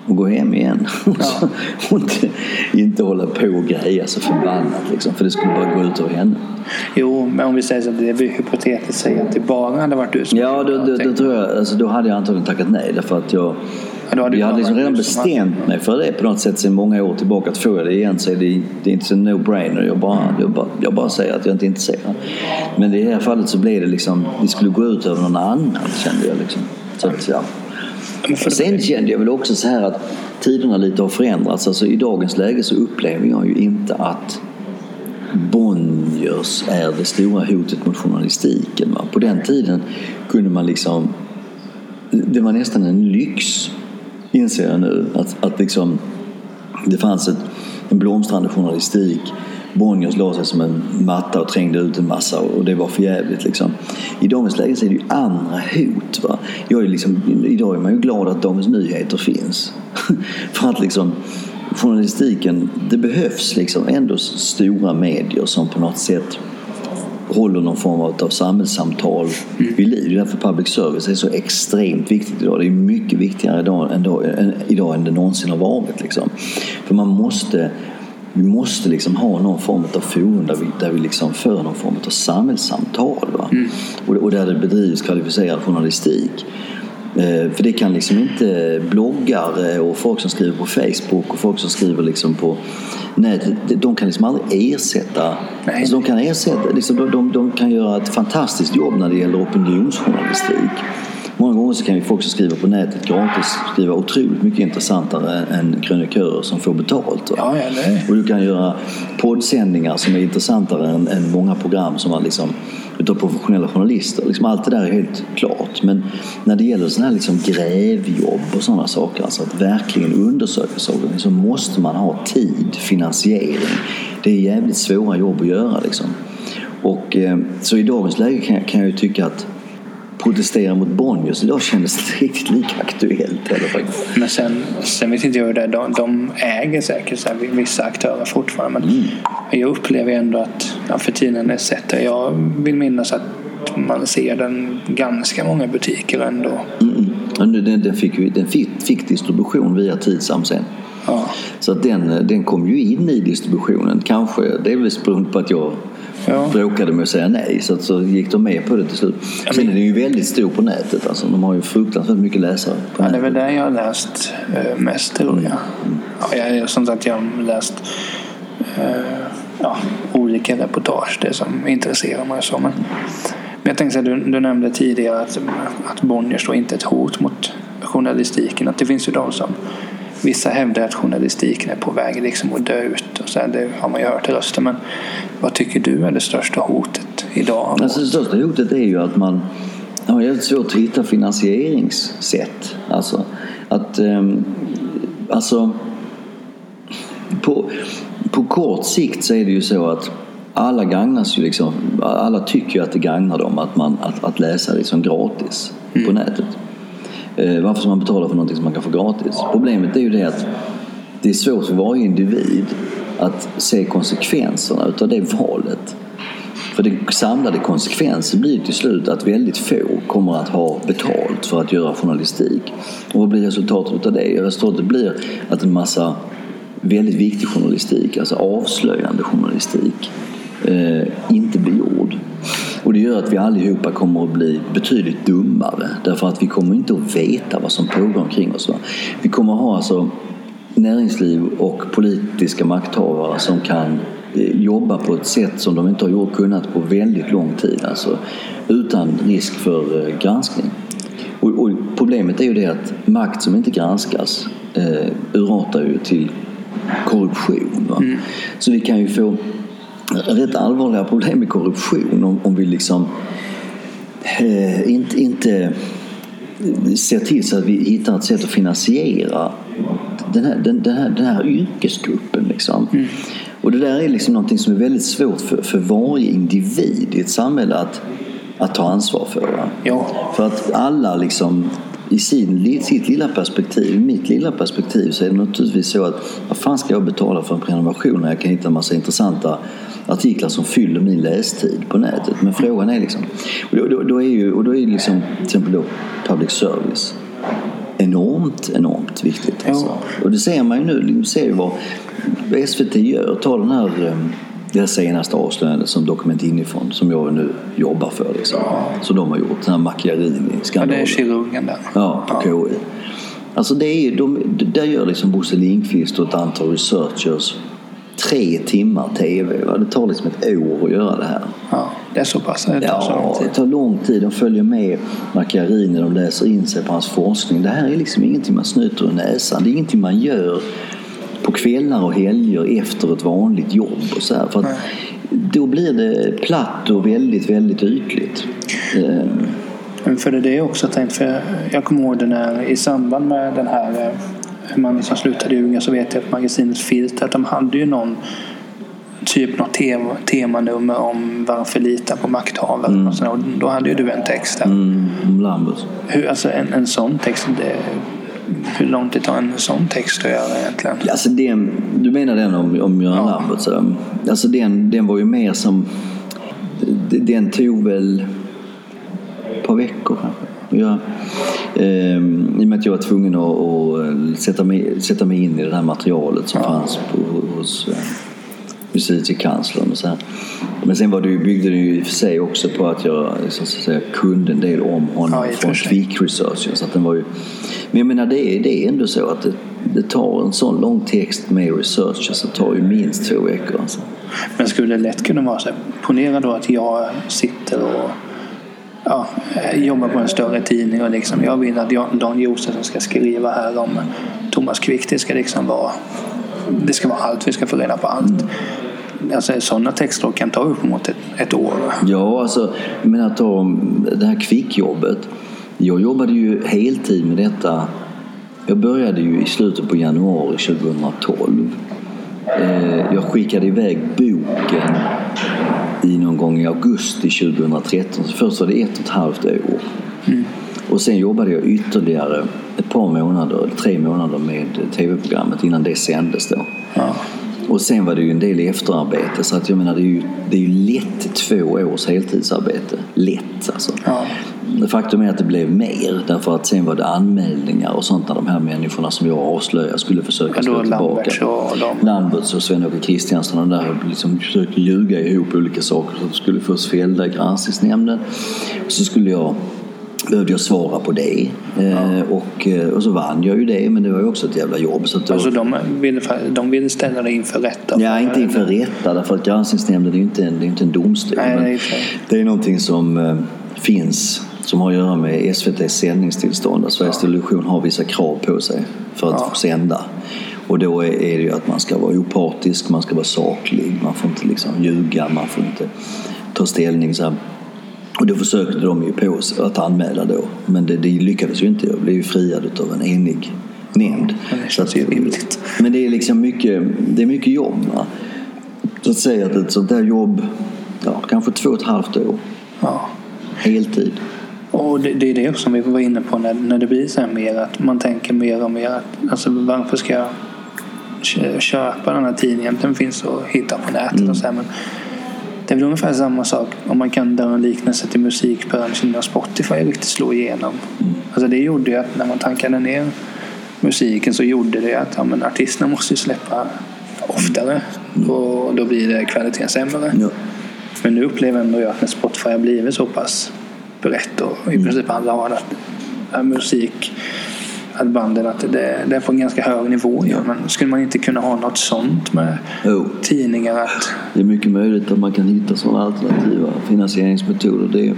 Speaker 2: och gå hem igen. <laughs> Ja. och inte, inte hålla på och greja så förbannat liksom, för det skulle bara gå ut över henne.
Speaker 1: Jo, men om vi säger så att det blir hypotetiskt säga att det bara hade varit du som
Speaker 2: Ja, då, då, då, tror jag, alltså, då hade jag antagligen tackat nej därför att jag Ja, jag hade liksom redan bestämt mig för det på något sätt sedan många år tillbaka. Att får jag det igen så är det, det är inte så no-brainer. Jag bara, jag, bara, jag bara säger att jag inte är intresserad. Men i det här fallet så blev det liksom, det skulle gå ut över någon annan kände jag liksom. Så att, ja. Sen kände jag väl också så här att tiderna lite har förändrats. Alltså i dagens läge så upplever jag ju inte att Bonniers är det stora hotet mot journalistiken. Va? På den tiden kunde man liksom det var nästan en lyx inser jag nu. Att, att liksom, det fanns ett, en blomstrande journalistik. Bonniers la sig som en matta och trängde ut en massa och det var för jävligt liksom. I dagens läge så är det ju andra hot. Va? Jag är liksom, idag är man ju glad att Dagens Nyheter finns. <laughs> för att liksom journalistiken, det behövs liksom ändå stora medier som på något sätt håller någon form av samhällssamtal mm. vid liv. Det är därför public service är så extremt viktigt idag. Det är mycket viktigare idag än, då, än, idag än det någonsin har varit. Liksom. För man måste vi måste liksom ha någon form av forum där vi, där vi liksom för någon form av samhällssamtal. Va? Mm. Och, och där det bedrivs kvalificerad journalistik. Eh, för det kan liksom inte bloggare och folk som skriver på Facebook och folk som skriver liksom på nätet, de kan liksom aldrig ersätta. Alltså de, kan ersätta liksom, de, de, de kan göra ett fantastiskt jobb när det gäller opinionsjournalistik. Många gånger så kan ju folk som skriver på nätet gratis skriva otroligt mycket intressantare än krönikörer som får betalt.
Speaker 1: Ja.
Speaker 2: Och du kan göra poddsändningar som är intressantare än, än många program som man liksom utav professionella journalister. Liksom allt det där är helt klart. Men när det gäller sådana här liksom grävjobb och sådana saker, alltså att verkligen undersöka saker, så måste man ha tid, finansiering. Det är jävligt svåra jobb att göra liksom. Och, eh, så i dagens läge kan jag, kan jag ju tycka att protestera mot Bonniers idag kändes inte riktigt lika aktuellt. Eller
Speaker 1: Men sen, sen vet inte jag hur det är. De, de äger säkert så här, vissa aktörer fortfarande. Men
Speaker 2: Mm.
Speaker 1: jag upplever ändå att tiden är sett Jag vill minnas att man ser den ganska många butiker ändå.
Speaker 2: Mm. Nu, Den, den, fick, den fick, fick distribution via Tidsam sen.
Speaker 1: Ja.
Speaker 2: Så den, den kom ju in i distributionen. Kanske delvis beroende på att jag
Speaker 1: Ja.
Speaker 2: bråkade med att säga nej. Så, att, så gick de med på det till slut. Sen är den ju väldigt stor på nätet. Alltså, de har ju fruktansvärt mycket läsare på
Speaker 1: Ja, det är väl
Speaker 2: nätet.
Speaker 1: där jag har läst eh, mest tror jag. Ja, jag är som sagt jag har läst eh, ja, olika reportage, det som intresserar mig. Så. Men, men jag tänkte här, du, du nämnde tidigare att, att Bonniers då inte är ett hot mot journalistiken. Att det finns ju de som Vissa hävdar att journalistiken är på väg liksom att dö ut. Och så här, det har man ju hört i rösten. Men vad tycker du är det största hotet idag?
Speaker 2: Alltså, det största hotet är ju att man har jävligt svårt att hitta finansieringssätt. Alltså, att, ehm, alltså på, på kort sikt så är det ju så att alla gagnas ju liksom, alla tycker ju att det gagnar dem att, man, att, att läsa liksom gratis på nätet. Eh, varför ska man betala för någonting som man kan få gratis? Problemet är ju det att det är svårt för varje individ att se konsekvenserna utav det valet. För den samlade konsekvensen blir till slut att väldigt få kommer att ha betalt för att göra journalistik. Och vad blir resultatet av det? Resultatet blir att en massa väldigt viktig journalistik, alltså avslöjande journalistik, eh, inte blir gjord. Och det gör att vi allihopa kommer att bli betydligt dummare därför att vi kommer inte att veta vad som pågår omkring oss. Va? Vi kommer att ha alltså näringsliv och politiska makthavare som kan eh, jobba på ett sätt som de inte har kunnat på väldigt lång tid. Alltså, utan risk för eh, granskning. Och, och problemet är ju det att makt som inte granskas eh, urartar ju till korruption. Va? Så vi kan ju få rätt allvarliga problem med korruption om, om vi liksom eh, inte, inte ser till så att vi hittar ett sätt att finansiera den här, den, den här, den här yrkesgruppen. Liksom. Och det där är liksom någonting som är väldigt svårt för, för varje individ i ett samhälle att, att ta ansvar för.
Speaker 1: Ja.
Speaker 2: För att alla liksom i sin, sitt lilla perspektiv, mitt lilla perspektiv så är det naturligtvis så att vad fan ska jag betala för en prenumeration när jag kan hitta en massa intressanta artiklar som fyller min lästid på nätet. Men frågan är liksom, och då, då, då är ju, och då är liksom till exempel då public service enormt, enormt viktigt. Alltså.
Speaker 1: Ja.
Speaker 2: Och det ser man ju nu, du ser ju vad SVT gör. Ta den här eh, det senaste avslöjandet som Dokument inifrån som jag nu jobbar för. Liksom. Så de har gjort, den här
Speaker 1: Ja, det är kirurgen där.
Speaker 2: Ja, på KI. Alltså det är de, där gör liksom Bosse Lindqvist och ett antal researchers tre timmar TV. Va? Det tar liksom ett år att göra det här.
Speaker 1: Ja, det är så pass. Det tar så lång
Speaker 2: Ja, det
Speaker 1: tid.
Speaker 2: tar lång tid. De följer med Macchiarini, de läser in sig på hans forskning. Det här är liksom ingenting man snyter ur näsan. Det är ingenting man gör på kvällar och helger efter ett vanligt jobb. Och så här. För att då blir det platt och väldigt, väldigt ytligt. Eh,
Speaker 1: Men för det är det jag också tänkt. För jag kommer ihåg det när i samband med den här eh, hur man liksom slutade ljuga så vet jag att magasinet Filter att de hade ju någon typ något tema, temanummer om varför lita på makthavare. Och, sådär. och då hade ju du en text där.
Speaker 2: mm, om Lambert.
Speaker 1: Hur, alltså en, en sån text, det, hur långt det tar en sån text att göra egentligen?
Speaker 2: Alltså den, du menar den om, om Göran
Speaker 1: Ja.
Speaker 2: Lambert? Så, alltså den, den var ju mer som... Den tog väl ett par veckor kanske. Ja. Ehm, I och med att jag var tvungen att, att sätta, mig, sätta mig in i det här materialet som fanns på, hos eh, justitiekanslern och så här. Men sen var det byggde det ju i och för sig också på att jag så att säga, kunde en del om honom
Speaker 1: Ja,
Speaker 2: från
Speaker 1: sig.
Speaker 2: Tweak-researchen. Så att den var ju, men jag menar det är, det är ändå så att det, det tar en sån lång text med research så tar ju minst två veckor. Alltså.
Speaker 1: Men skulle det lätt kunna vara så här, ponera då att jag sitter och ja, jobbar på en större tidning och liksom, jag vill att Dan Josefsson ska skriva här om Thomas Quick. Det ska liksom vara, det ska vara allt. Vi ska få reda på allt. Alltså, sådana texter kan ta upp mot ett, ett år.
Speaker 2: Ja, alltså, jag menar ta det här kvickjobbet. Jag jobbade ju heltid med detta. Jag började ju i slutet på januari 2012. Eh, jag skickade iväg boken i någon gång i augusti 2013. Så först var det ett och ett halvt år. Mm. Och sen jobbade jag ytterligare ett par månader, tre månader med tv-programmet innan det sändes då. Ja. Och sen var det ju en del efterarbete så att jag menar det är ju, det är ju lätt två års heltidsarbete. Lätt alltså. Ja. Faktum är att det blev mer därför att sen var det anmälningar och sånt när de här människorna som jag avslöjade skulle försöka slå tillbaka. Lamberts och Sven-Åke Kristiansson och där liksom försökte ljuga ihop olika saker så att de skulle först fällda i granskningsnämnden. Så skulle jag behövde jag svara på det. Ja. Eh, och, eh, och så vann jag ju det, men det var ju också ett jävla jobb. Så
Speaker 1: då... Alltså de ville, de ville ställa dig inför rätta?
Speaker 2: Ja, inte inför rätta, därför att granskningsnämnden är ju inte en, det är inte en domstol. Nej, det, är det är någonting som eh, finns som har att göra med SVTs sändningstillstånd. Att Sveriges ja. Television har vissa krav på sig för att ja. få sända. Och då är det ju att man ska vara opartisk, man ska vara saklig, man får inte liksom ljuga, man får inte ta ställning. Så här. Och då försökte de ju på att anmäla då. Men det, det lyckades ju inte. Jag blev ju friad av en enig nämnd.
Speaker 1: Ja, det rimligt.
Speaker 2: Men det är liksom mycket, det är mycket jobb. Va? Så att säga att ett sånt där jobb, ja, kanske två och ett halvt år. Ja. Heltid.
Speaker 1: Och det, det är det som vi var inne på när, när det blir så här mer att man tänker mer och mer att alltså varför ska jag köpa den här tidningen? Den finns att hitta på nätet mm. och så här, men det är väl ungefär samma sak om man kan dra en liknelse till musikbranschen när Spotify riktigt slog igenom. Mm. Alltså det gjorde ju att när man tankade ner musiken så gjorde det att ja, men artisterna måste släppa oftare mm. och då blir det kvaliteten sämre. Ja. Men nu upplever ändå jag att när Spotify har blivit så pass brett och i mm. princip alla har att musik att banden att det, det är på en ganska hög nivå. Ja. Men skulle man inte kunna ha något sånt med jo. tidningar? Att...
Speaker 2: Det är mycket möjligt att man kan hitta sådana alternativa finansieringsmetoder. Det är,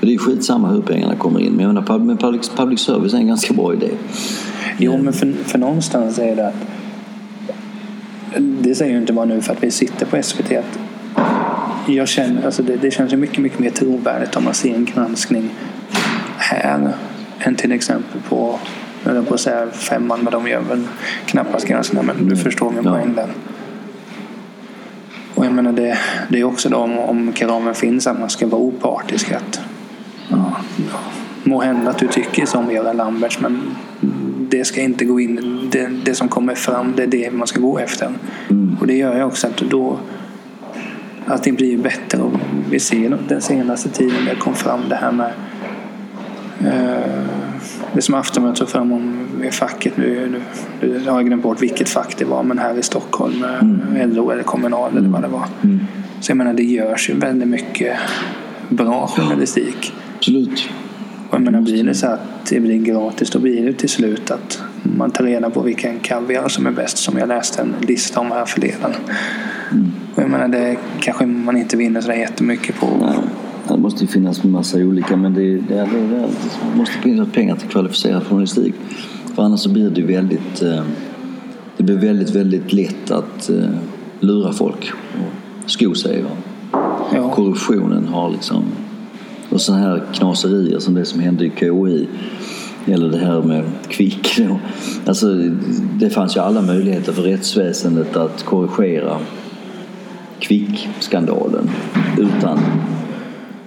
Speaker 2: det är skitsamma hur pengarna kommer in. Men jag menar, public, public service är en ganska bra idé.
Speaker 1: Jo, men för, för någonstans är det att det säger ju inte bara nu för att vi sitter på SVT att jag känner, alltså det, det känns ju mycket, mycket mer trovärdigt om man ser en granskning här än till exempel på jag höll på att säga femman, men de gör väl knappast granskningar. Men du mm. förstår min ja. poäng där. Och jag menar det, det är också då om, om kraven finns att man ska vara opartisk. Att, ja, må hända att du tycker som Göran Lamberts men det ska inte gå in. Det, det som kommer fram det är det man ska gå efter. Mm. Och det gör ju också att då allting blir bättre. Och vi ser den senaste tiden det kom fram det här med eh, det som Aftonbladet tog fram om facket nu, nu jag har glömt bort vilket fack det var, men här i Stockholm, mm. LO eller Kommunal eller vad det var. Mm. Så jag menar, det görs ju väldigt mycket bra journalistik.
Speaker 2: Absolut.
Speaker 1: Och jag menar, blir det så att det blir gratis, då blir det till slut att man tar reda på vilken kaviar som är bäst, som jag läste en lista om här förleden. Mm. Och jag menar, det kanske man inte vinner så jättemycket på.
Speaker 2: Det måste ju finnas en massa olika men det, det, det, det måste finnas pengar till kvalificerad journalistik. För annars så blir det väldigt eh, det blir väldigt, väldigt lätt att eh, lura folk och sko sig. Ja. Korruptionen har liksom och sådana här knaserier som det som hände i KI eller det här med Kvick. Alltså, det fanns ju alla möjligheter för rättsväsendet att korrigera Kvick-skandalen utan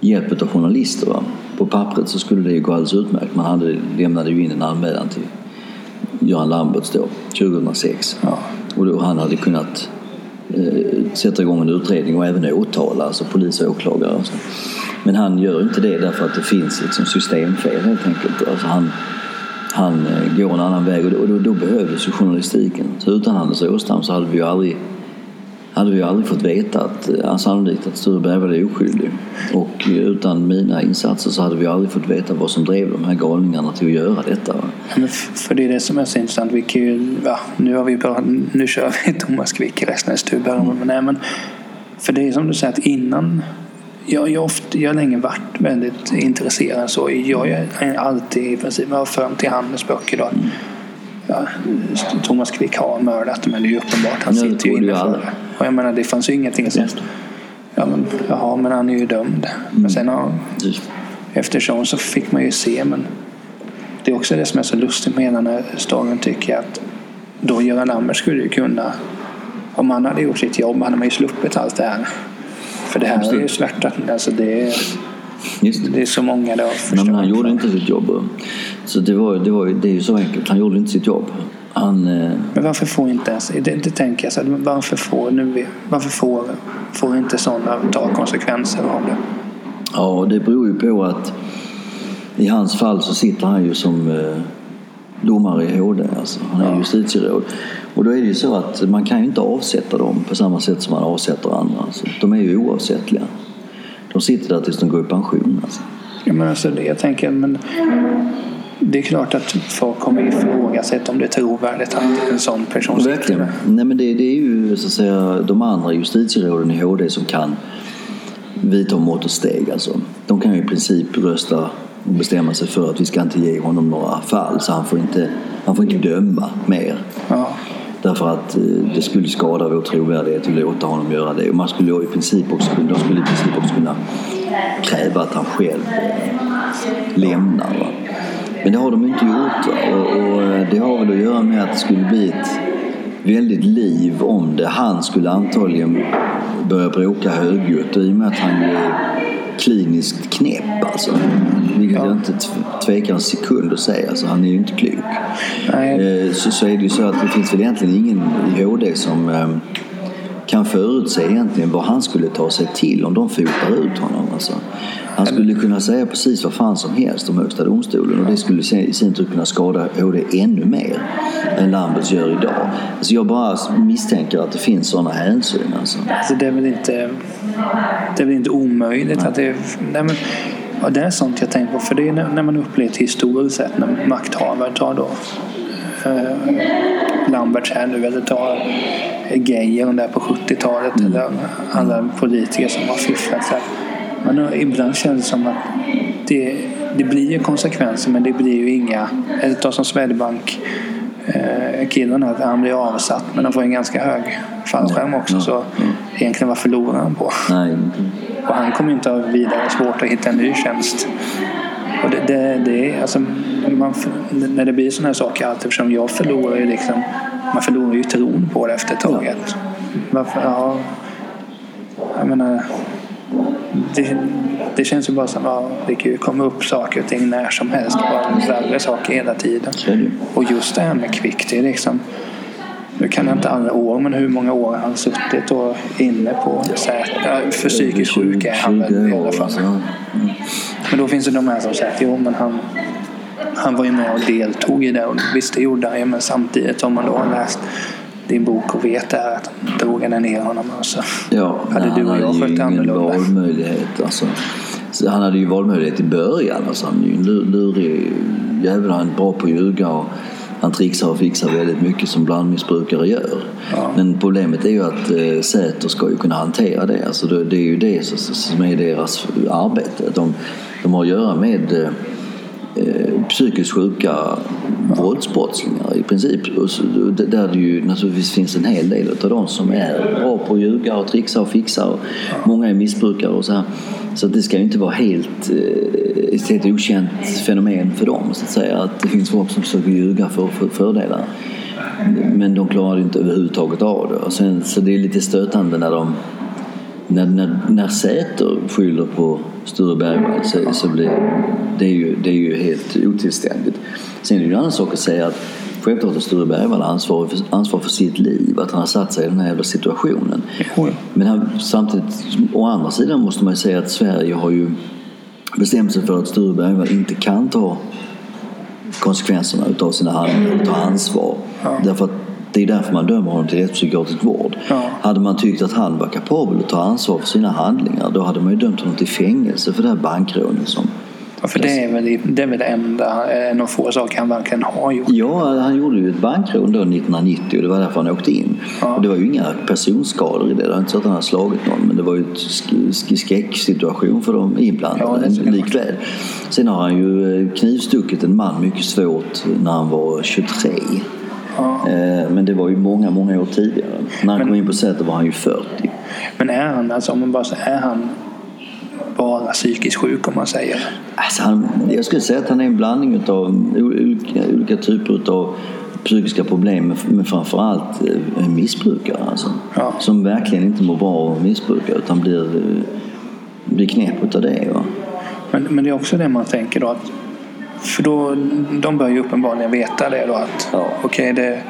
Speaker 2: hjälp av journalister. Va? På pappret så skulle det ju gå alldeles utmärkt. Man hade, lämnade ju in en anmälan till Göran Lamberts då, 2006. Ja. Och då han hade kunnat eh, sätta igång en utredning och även åtala, alltså polis och åklagare. Och så. Men han gör inte det därför att det finns liksom systemfel helt enkelt. Alltså han, han eh, går en annan väg och då, då, då behövdes ju journalistiken. Så utan Anders Åstam så hade vi ju aldrig hade vi aldrig fått veta att, eh, sannolikt att Sture Bergvall är oskyldig. Och utan mina insatser så hade vi aldrig fått veta vad som drev de här galningarna till att göra detta.
Speaker 1: För det är det som är så intressant. Vi kan ju, ja, nu, har vi bara, nu kör vi <laughs> Thomas Quick i resten av Sture Bergvall. Men, nej, men för det är som du säger att innan jag, jag, ofta, jag har länge varit väldigt intresserad. Så jag är alltid i princip jag har följt till Handels böcker. Då. Ja, Thomas Quick har mördat men det är ju uppenbart. Han sitter ju inne för det. Och jag menar det fanns ju ingenting som... Ja, men, jaha, men han är ju dömd.
Speaker 2: Mm.
Speaker 1: Men sen har, eftersom så fick man ju se. Men det är också det som är så lustigt med hela den här storyn tycker jag. Att då Göran Lambert skulle ju kunna, om han hade gjort sitt jobb hade man ju sluppit allt det här. För det här är ju svärtat. Alltså det, är,
Speaker 2: Just det.
Speaker 1: det är så många det har förstört.
Speaker 2: men han gjorde inte sitt jobb. Så det, var, det, var, det är ju så enkelt. Han gjorde inte sitt jobb. Han, eh,
Speaker 1: Men varför får inte ens, det, det tänker jag så här, varför får, nu, varför får, får inte sådana ta konsekvenser av det?
Speaker 2: ja, det beror ju på att i hans fall så sitter han ju som eh, domare i HD. Alltså. Han är
Speaker 1: Ja.
Speaker 2: justitieråd. Och då är det ju så att man kan ju inte avsätta dem på samma sätt som man avsätter andra. Alltså. De är ju oavsättliga. De sitter där tills de går i pension. Alltså.
Speaker 1: Ja, men alltså det, jag tänker, men det är klart att folk kommer ifrågasätta om det är trovärdigt att en sån person
Speaker 2: Verkligen. Nej, men det, det är ju så att säga, de andra justitieråden i HD som kan vidta mått och steg. Alltså. De kan ju i princip rösta och bestämma sig för att vi ska inte ge honom några fall så han får inte, han får inte döma mer.
Speaker 1: Ja.
Speaker 2: Därför att eh, det skulle skada vår trovärdighet att låta honom göra det. Och man skulle i princip också, de skulle i princip också kunna kräva att han själv lämnar. Va? Men det har de inte gjort. Och, och eh, det har väl att göra med att det skulle bli ett väldigt liv om det. Han skulle antagligen börja bråka högljutt i och med att han är kliniskt knäpp alltså. Vilket
Speaker 1: Ja.
Speaker 2: jag inte tv- tvekar en sekund att säga. Alltså, han är ju inte klok.
Speaker 1: Nej,
Speaker 2: Eh, så, så är det ju så att det finns väl egentligen ingen i HD som eh, kan förutse egentligen vad han skulle ta sig till om de fotar ut honom. Alltså. Han skulle kunna säga precis vad fan som helst om Högsta domstolen och det skulle i sin tur kunna skada HD ännu mer än Lamberts gör idag. Alltså jag bara misstänker att det finns sådana hänsyn. Alltså.
Speaker 1: alltså det är väl inte, det är väl inte omöjligt att det nej men, ja, det är sånt jag tänker på. För det är när, man upplevt historiskt sett när makthavare tar då eh, Lamberts här nu eller tar Geijer där på 70-talet eller andra politiker som har fifflat. Så här. Men ibland känns det som att det, det blir ju konsekvenser men det blir ju inga, eller ta som Swedbank eh, killen här, han blir avsatt men han får en ganska hög fallskärm också
Speaker 2: Ja,
Speaker 1: så
Speaker 2: ja.
Speaker 1: egentligen vad förlorar han på?
Speaker 2: Nej,
Speaker 1: Och han kommer inte ha vidare svårt att hitta en ny tjänst. Och det, det, det alltså, man, när det blir sådana här saker allt eftersom jag förlorar ju liksom, man förlorar ju tron på det efter ett tag. Att, varför, ja, jag menar, det, det känns ju bara som att ja, det kan ju komma upp saker och ting när som helst. Bara värre saker hela tiden. Och just det här med Quick, det är liksom nu kan jag inte alla år, men hur många år har han suttit och inne på Säter? För psykiskt sjuk är han väl i
Speaker 2: 20
Speaker 1: alla fall.
Speaker 2: alltså.
Speaker 1: Men då finns det de här som säger att jo, men han, han var ju med och deltog i det. Och visst, det gjorde han ju, men samtidigt om man då har läst din bok och vet det här att drog han ner honom. Och så.
Speaker 2: Ja,
Speaker 1: Hade du och
Speaker 2: han
Speaker 1: jag
Speaker 2: hade ju
Speaker 1: skött
Speaker 2: ingen
Speaker 1: annorlunda?
Speaker 2: valmöjlighet. Alltså. Så han hade ju valmöjlighet i början. Alltså, han är ju en lur- lurig jävel. Han är bra på att ljuga och han trixar och fixar väldigt mycket som blandmissbrukare gör.
Speaker 1: Ja.
Speaker 2: Men problemet är ju att eh, Säter ska ju kunna hantera det. Alltså, det, det är ju det som- som är deras arbete. De, de har att göra med eh, psykiskt sjuka våldsbrottslingar i princip. Och så, där det ju naturligtvis finns en hel del av dem som är bra på att ljuga och trixa och fixa. Och Många är missbrukare och så här. Så det ska ju inte vara helt, eh, ett helt okänt fenomen för dem så att säga. Att det finns folk som försöker ljuga för, för fördelar. Men de klarar inte överhuvudtaget av det. Och sen, så det är lite stötande när de när, när, när Säter skyller på Sture Bergvall så, så blir det, är ju, det är ju helt otillständigt. Sen är det ju en annan sak att säga att självklart har Sture Bergvall ansvar för, ansvar för sitt liv, att han har satt sig i den här jävla situationen. Men han, samtidigt, å andra sidan måste man ju säga att Sverige har ju bestämt sig för att Sture Bergvall inte kan ta konsekvenserna utav sina handlingar, ta ansvar.
Speaker 1: Ja.
Speaker 2: Därför att det är därför man dömer honom till rättspsykiatrisk vård.
Speaker 1: Ja.
Speaker 2: Hade man tyckt att han var kapabel att ta ansvar för sina handlingar då hade man ju dömt honom till fängelse för det här bankrånet som,
Speaker 1: Ja, för det är, väl, det är väl det enda, en av få saker han verkligen har gjort.
Speaker 2: Ja, han gjorde ju ett bankrån då 1990 och det var därför han åkte in.
Speaker 1: Ja.
Speaker 2: Och det var ju inga personskador i det. Det var inte så att han hade slagit någon men det var ju en sk- skräcksituation för de
Speaker 1: Ja,
Speaker 2: inblandade
Speaker 1: jag
Speaker 2: likväl. Sen har han ju eh, knivstuckit en man mycket svårt när han var 23.
Speaker 1: Ja.
Speaker 2: Eh, Men det var ju många, många år tidigare. När han
Speaker 1: Men-
Speaker 2: kom in på Säter var han ju 40.
Speaker 1: Men är han, alltså, om man bara är han bara psykiskt sjuk om man säger?
Speaker 2: Alltså han, jag skulle säga att han är en blandning av olika, olika typer av psykiska problem men- framförallt eh, en missbrukare alltså.
Speaker 1: Ja.
Speaker 2: Som verkligen inte mår bra av att missbruka utan blir, eh, blir knäpp av det. Va?
Speaker 1: Men, men det är också det man tänker då att för då, de bör ju uppenbarligen veta det då att
Speaker 2: Ja.
Speaker 1: okej det,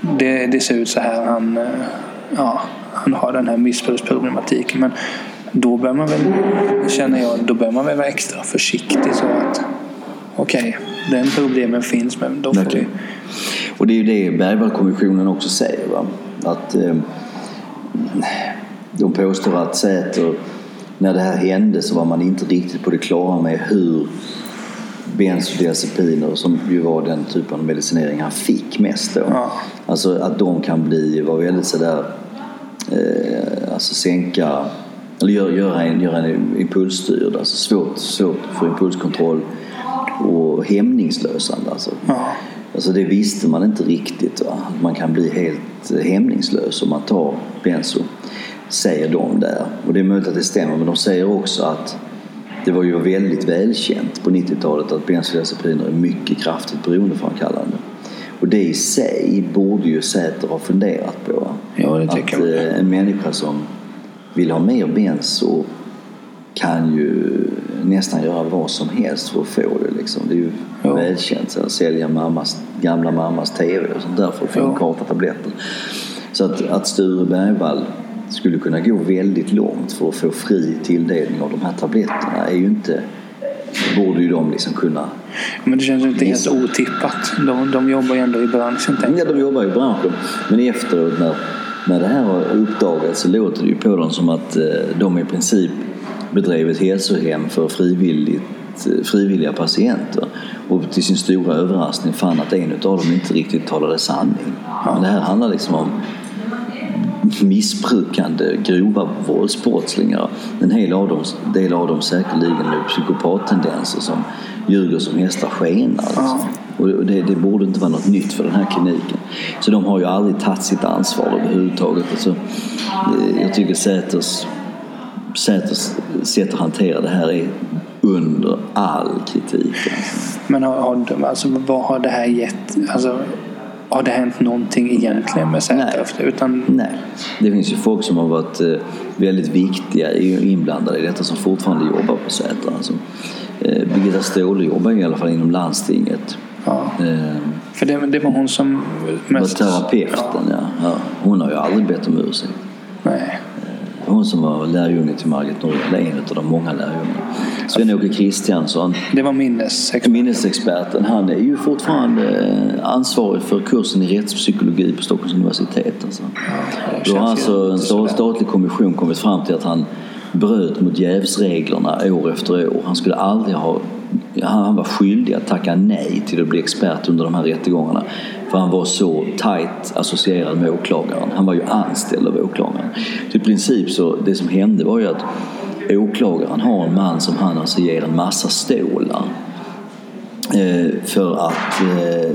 Speaker 1: det, det ser ut så här. Han, eh, ja, han har den här missbruksproblematiken. Men då bör man väl, känner jag, då bör man väl vara extra försiktig så att okej, den problemen finns men då får vi...
Speaker 2: Verkligen. Och det är ju det Bergvallkommissionen också säger. Va? Att eh, de påstår att Säter, när det här hände så var man inte riktigt på det klara med hur bensodiazepiner, som ju var den typen av medicinering han fick mest då.
Speaker 1: Ja.
Speaker 2: Alltså att de kan bli, vara väldigt sådär, eh, alltså sänka, eller göra, göra, en, göra en impulsstyrd, alltså svårt, svårt för impulskontroll och hämningslösande alltså.
Speaker 1: Ja.
Speaker 2: Alltså det visste man inte riktigt. Va? Att man kan bli helt hämningslös om man tar benzo. Säger de där. Och det är möjligt att det stämmer men de säger också att det var ju väldigt välkänt på 90-talet att bensodiazepiner är mycket kraftigt beroendeframkallande. Och det i sig borde ju Säter ha funderat på.
Speaker 1: Ja, det tycker
Speaker 2: att
Speaker 1: jag.
Speaker 2: eh, en människa som vill ha mer benzo kan ju nästan göra vad som helst för att få det. Liksom. Det är ju
Speaker 1: Ja.
Speaker 2: välkänt. Så att sälja mammas, gamla mammas TV och sånt där för att få
Speaker 1: Ja.
Speaker 2: en karta tabletter. Så att, att Sture Bergvall skulle kunna gå väldigt långt för att få fri tilldelning av de här tabletterna är ju inte borde ju de liksom kunna...
Speaker 1: Men det känns inte helt otippat. De, de jobbar ju ändå i branschen.
Speaker 2: Ja, de jobbar i branschen. Men efteråt när, när det här har uppdagats så låter det ju på dem som att eh, de i princip bedrev ett hälsohem för frivilligt, eh, frivilliga patienter. Och till sin stora överraskning fann att en av dem inte riktigt talade sanning. Men det här handlar liksom om missbrukande, grova våldsbrottslingar. En hel av dem, del av dem säkerligen med psykopattendenser som ljuger som hästar skenar. Liksom. Och det, det borde inte vara något nytt för den här kliniken. Så de har ju aldrig tagit sitt ansvar överhuvudtaget. Alltså, eh, jag tycker Säters, Säters sätt att hantera det här är under all kritik. Alltså.
Speaker 1: Men har, har, de- alltså, vad har det här gett? Alltså, har det hänt någonting egentligen med efter? Utan,
Speaker 2: Nej, det finns ju folk som har varit eh, väldigt viktiga inblandade i detta som fortfarande jobbar på Säter. Alltså, eh, Birgitta Ståhle jobbar ju i alla fall inom landstinget.
Speaker 1: ja.
Speaker 2: Eh,
Speaker 1: För det, det var hon som
Speaker 2: var
Speaker 1: mest...
Speaker 2: terapeuten, ja. Ja. Hon har ju aldrig bett om ursäkt.
Speaker 1: Nej.
Speaker 2: Hon som var lärjunge till Margit Norell, en av de många lärjungarna. Sven-Åke Kristiansson,
Speaker 1: Det var minnesexpert.
Speaker 2: minnesexperten, han är ju fortfarande eh, ansvarig för kursen i rättspsykologi på Stockholms universitet. Alltså.
Speaker 1: det
Speaker 2: Då har alltså en statlig kommission kommit fram till att han bröt mot jävsreglerna år efter år. Han skulle aldrig ha han han var skyldig att tacka nej till att bli expert under de här rättegångarna. För han var så tajt associerad med åklagaren. Han var ju anställd av åklagaren. Så i princip så, det som hände var ju att åklagaren har en man som han alltså ger en massa stålar. Eh, för att eh,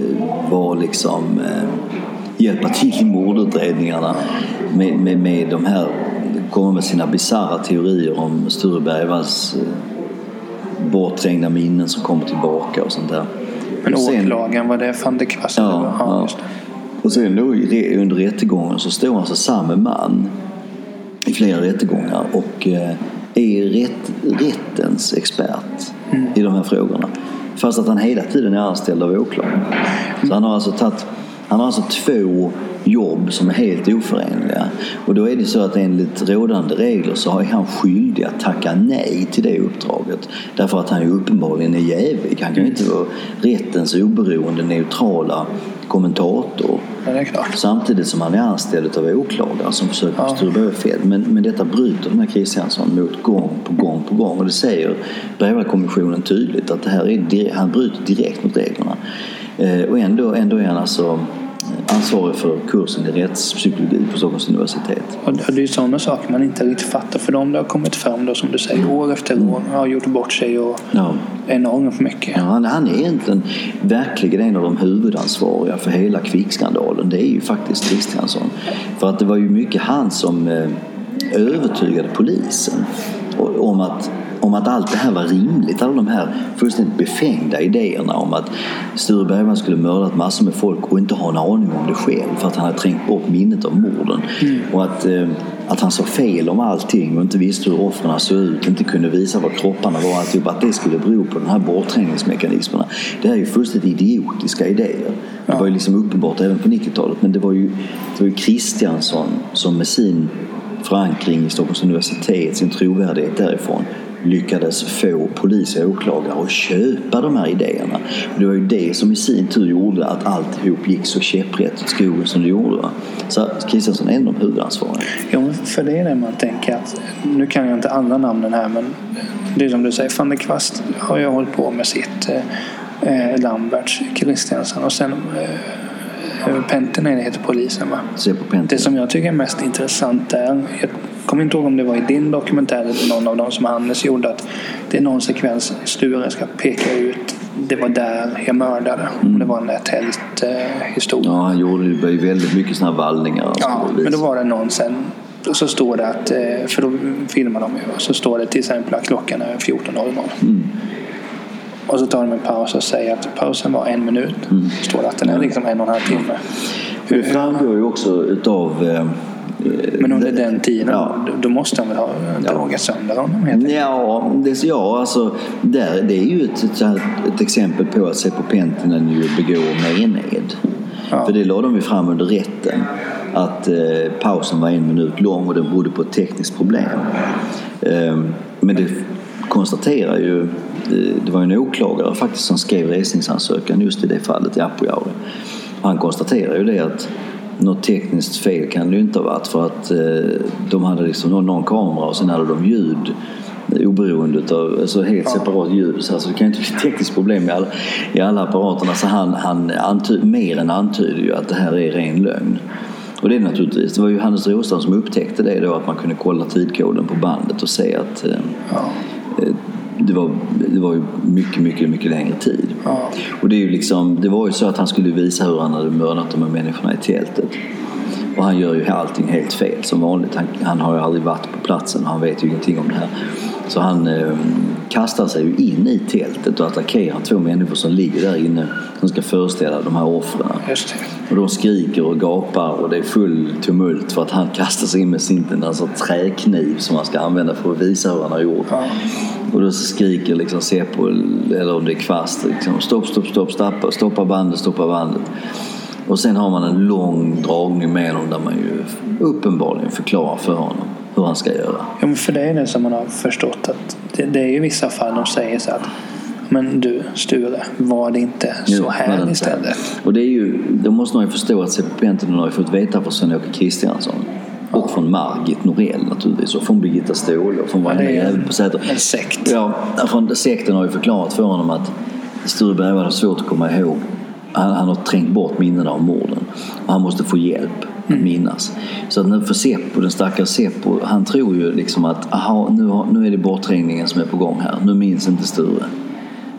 Speaker 2: vara liksom eh, hjälpa till i mordutredningarna med, med, med de här komma med sina bisarra teorier om Sture Bergvalls bortträngda minnen som kommer tillbaka och sånt där.
Speaker 1: Men
Speaker 2: Och sen-
Speaker 1: åklagaren, var det van der Kvass?
Speaker 2: Ja, ja. Och sen då under rättegången så står alltså samme man i flera rättegångar och är är rätt, rättens expert i de här frågorna. Fast att han hela tiden är anställd av åklagaren. Så han har alltså tagit han har alltså två jobb som är helt oförenliga. Och då är det så att enligt rådande regler så är han skyldig att tacka nej till det uppdraget. Därför att han ju uppenbarligen är jävig. Han kan ju inte vara rättens oberoende, neutrala kommentator.
Speaker 1: Ja.
Speaker 2: Samtidigt som han är anställd av åklagare som försöker
Speaker 1: Ja.
Speaker 2: styra bredvid fel. Men, men detta bryter den här Kristiansson mot gång på gång på gång. Och det säger Breivik-kommissionen tydligt att det här är, han bryter direkt mot reglerna. Eh, och ändå, ändå är han alltså ansvarig för kursen i rättspsykologi på Stockholms universitet.
Speaker 1: Och det är ju sådana saker man inte riktigt fattar. För de det har kommit fram då som du säger år efter år har gjort bort sig och
Speaker 2: Ja.
Speaker 1: enormt mycket.
Speaker 2: Ja, han, han är egentligen verkligen en av de huvudansvariga för hela kvickskandalen. Det är ju faktiskt Kristiansson. För att det var ju mycket han som eh, övertygade polisen om att, om att allt det här var rimligt. Alla de här fullständigt befängda idéerna om att Sture Bergman skulle mördat massor med folk och inte ha en aning om det själv för att han hade trängt bort minnet av morden. Och att, eh, att han sa fel om allting och inte visste hur offren såg ut, inte kunde visa var kropparna var. Alltihop, att det skulle bero på de här bortträngningsmekanismerna. Det här är ju fullständigt idiotiska idéer. Det var ju liksom uppenbart även på 90-talet. Men det var ju, det var ju Kristiansson som med sin förankring i Stockholms universitet, sin trovärdighet därifrån lyckades få polis och åklagare att köpa de här idéerna. Och det var ju det som i sin tur gjorde att alltihop gick så käpprätt åt skogen som det gjorde. va. Så Kristiansson är en av de huvudansvariga.
Speaker 1: Jo, för det är det man tänker att nu kan jag inte alla namnen här men det är som du säger, van der Kvast har ju hållit på med sitt eh, eh, Lamberts, Kristiansson och sen eh, Pentinen heter polisen va?
Speaker 2: Se på Pent.
Speaker 1: Det som jag tycker är mest intressant är, jag kommer inte ihåg om det var i din dokumentär eller någon av dem som Hannes gjorde, att det är någon sekvens Sture ska peka ut, det var där jag mördade. Om det var den där tälthistorien.
Speaker 2: Ja, han gjorde ju väldigt mycket sådana vallningar.
Speaker 1: Ja, men då var det någon sen. Så står det att, eh, för då filmar de ju, så står det till exempel att klockan är 14.00.
Speaker 2: Mm.
Speaker 1: Och så tar de en paus och säger att pausen var en minut.
Speaker 2: Mm.
Speaker 1: Står det att den är liksom en och en halv timme.
Speaker 2: Det framgår ju också utav... Eh,
Speaker 1: Men under den tiden,
Speaker 2: Ja.
Speaker 1: då, måste de väl ha dragit sönder honom helt.
Speaker 2: Ja, det, ja alltså, där, det är ju ett, ett, exempel på att Seppo Pentinen ju begår mened.
Speaker 1: Ja.
Speaker 2: För det lade de ju fram under rätten. Att eh, pausen var en minut lång och det berodde på ett tekniskt problem. Eh, men det konstaterar ju, det var en åklagare faktiskt som skrev resningsansökan just i det fallet i Apojaure. Han konstaterar ju det att något tekniskt fel kan det ju inte ha varit för att eh, de hade liksom någon, någon kamera och sen hade de ljud oberoende av, alltså helt separat ljud. Så alltså det kan ju inte bli tekniskt problem i alla, i alla apparaterna. Så han, han anty, mer än antyder ju att det här är ren lögn. Och det är naturligtvis, det var ju Hannes Råstam som upptäckte det då att man kunde kolla tidkoden på bandet och se att eh,
Speaker 1: Ja.
Speaker 2: Det var, det var ju mycket, mycket, mycket längre tid.
Speaker 1: Ja.
Speaker 2: Och det, är ju liksom, det var ju så att han skulle visa hur han hade mördat de här människorna i tältet. Och han gör ju allting helt fel som vanligt. Han, han har ju aldrig varit på platsen och han vet ju ingenting om det här. Så han eh, kastar sig ju in i tältet och attackerar två människor som ligger där inne som ska föreställa de här offren. Och de skriker och gapar och det är full tumult för att han kastar sig in med sin alltså, träkniv som han ska använda för att visa hur han har gjort.
Speaker 1: Ja.
Speaker 2: Och då skriker liksom Seppo, eller om det är Kvast, liksom, stopp, stopp, stopp, stoppa, stoppa bandet, stoppa bandet. Och sen har man en lång dragning med honom där man ju uppenbarligen förklarar för honom hur han ska göra.
Speaker 1: Ja, för det är det som man har förstått att det, det är ju vissa fall de säger så att men du Sture, var det inte så
Speaker 2: Jo,
Speaker 1: här
Speaker 2: inte.
Speaker 1: istället?
Speaker 2: Och det är ju, då måste man ju förstå att Seppo Pentinen har fått veta från Sven-Åke Kristiansson. Och från Margit Norell naturligtvis. Och från Birgitta Ståhle och från
Speaker 1: Ja,
Speaker 2: varenda
Speaker 1: är
Speaker 2: jävel på Säter.
Speaker 1: en sekt.
Speaker 2: Ja, från sekten har ju förklarat för honom att Sture Bergvall har svårt att komma ihåg. Han, han har trängt bort minnena av morden. Och han måste få hjälp att minnas. Så att nu för Seppo, den stackars Seppo, han tror ju liksom att aha, nu, har, nu är det bortträngningen som är på gång här. Nu minns inte Sture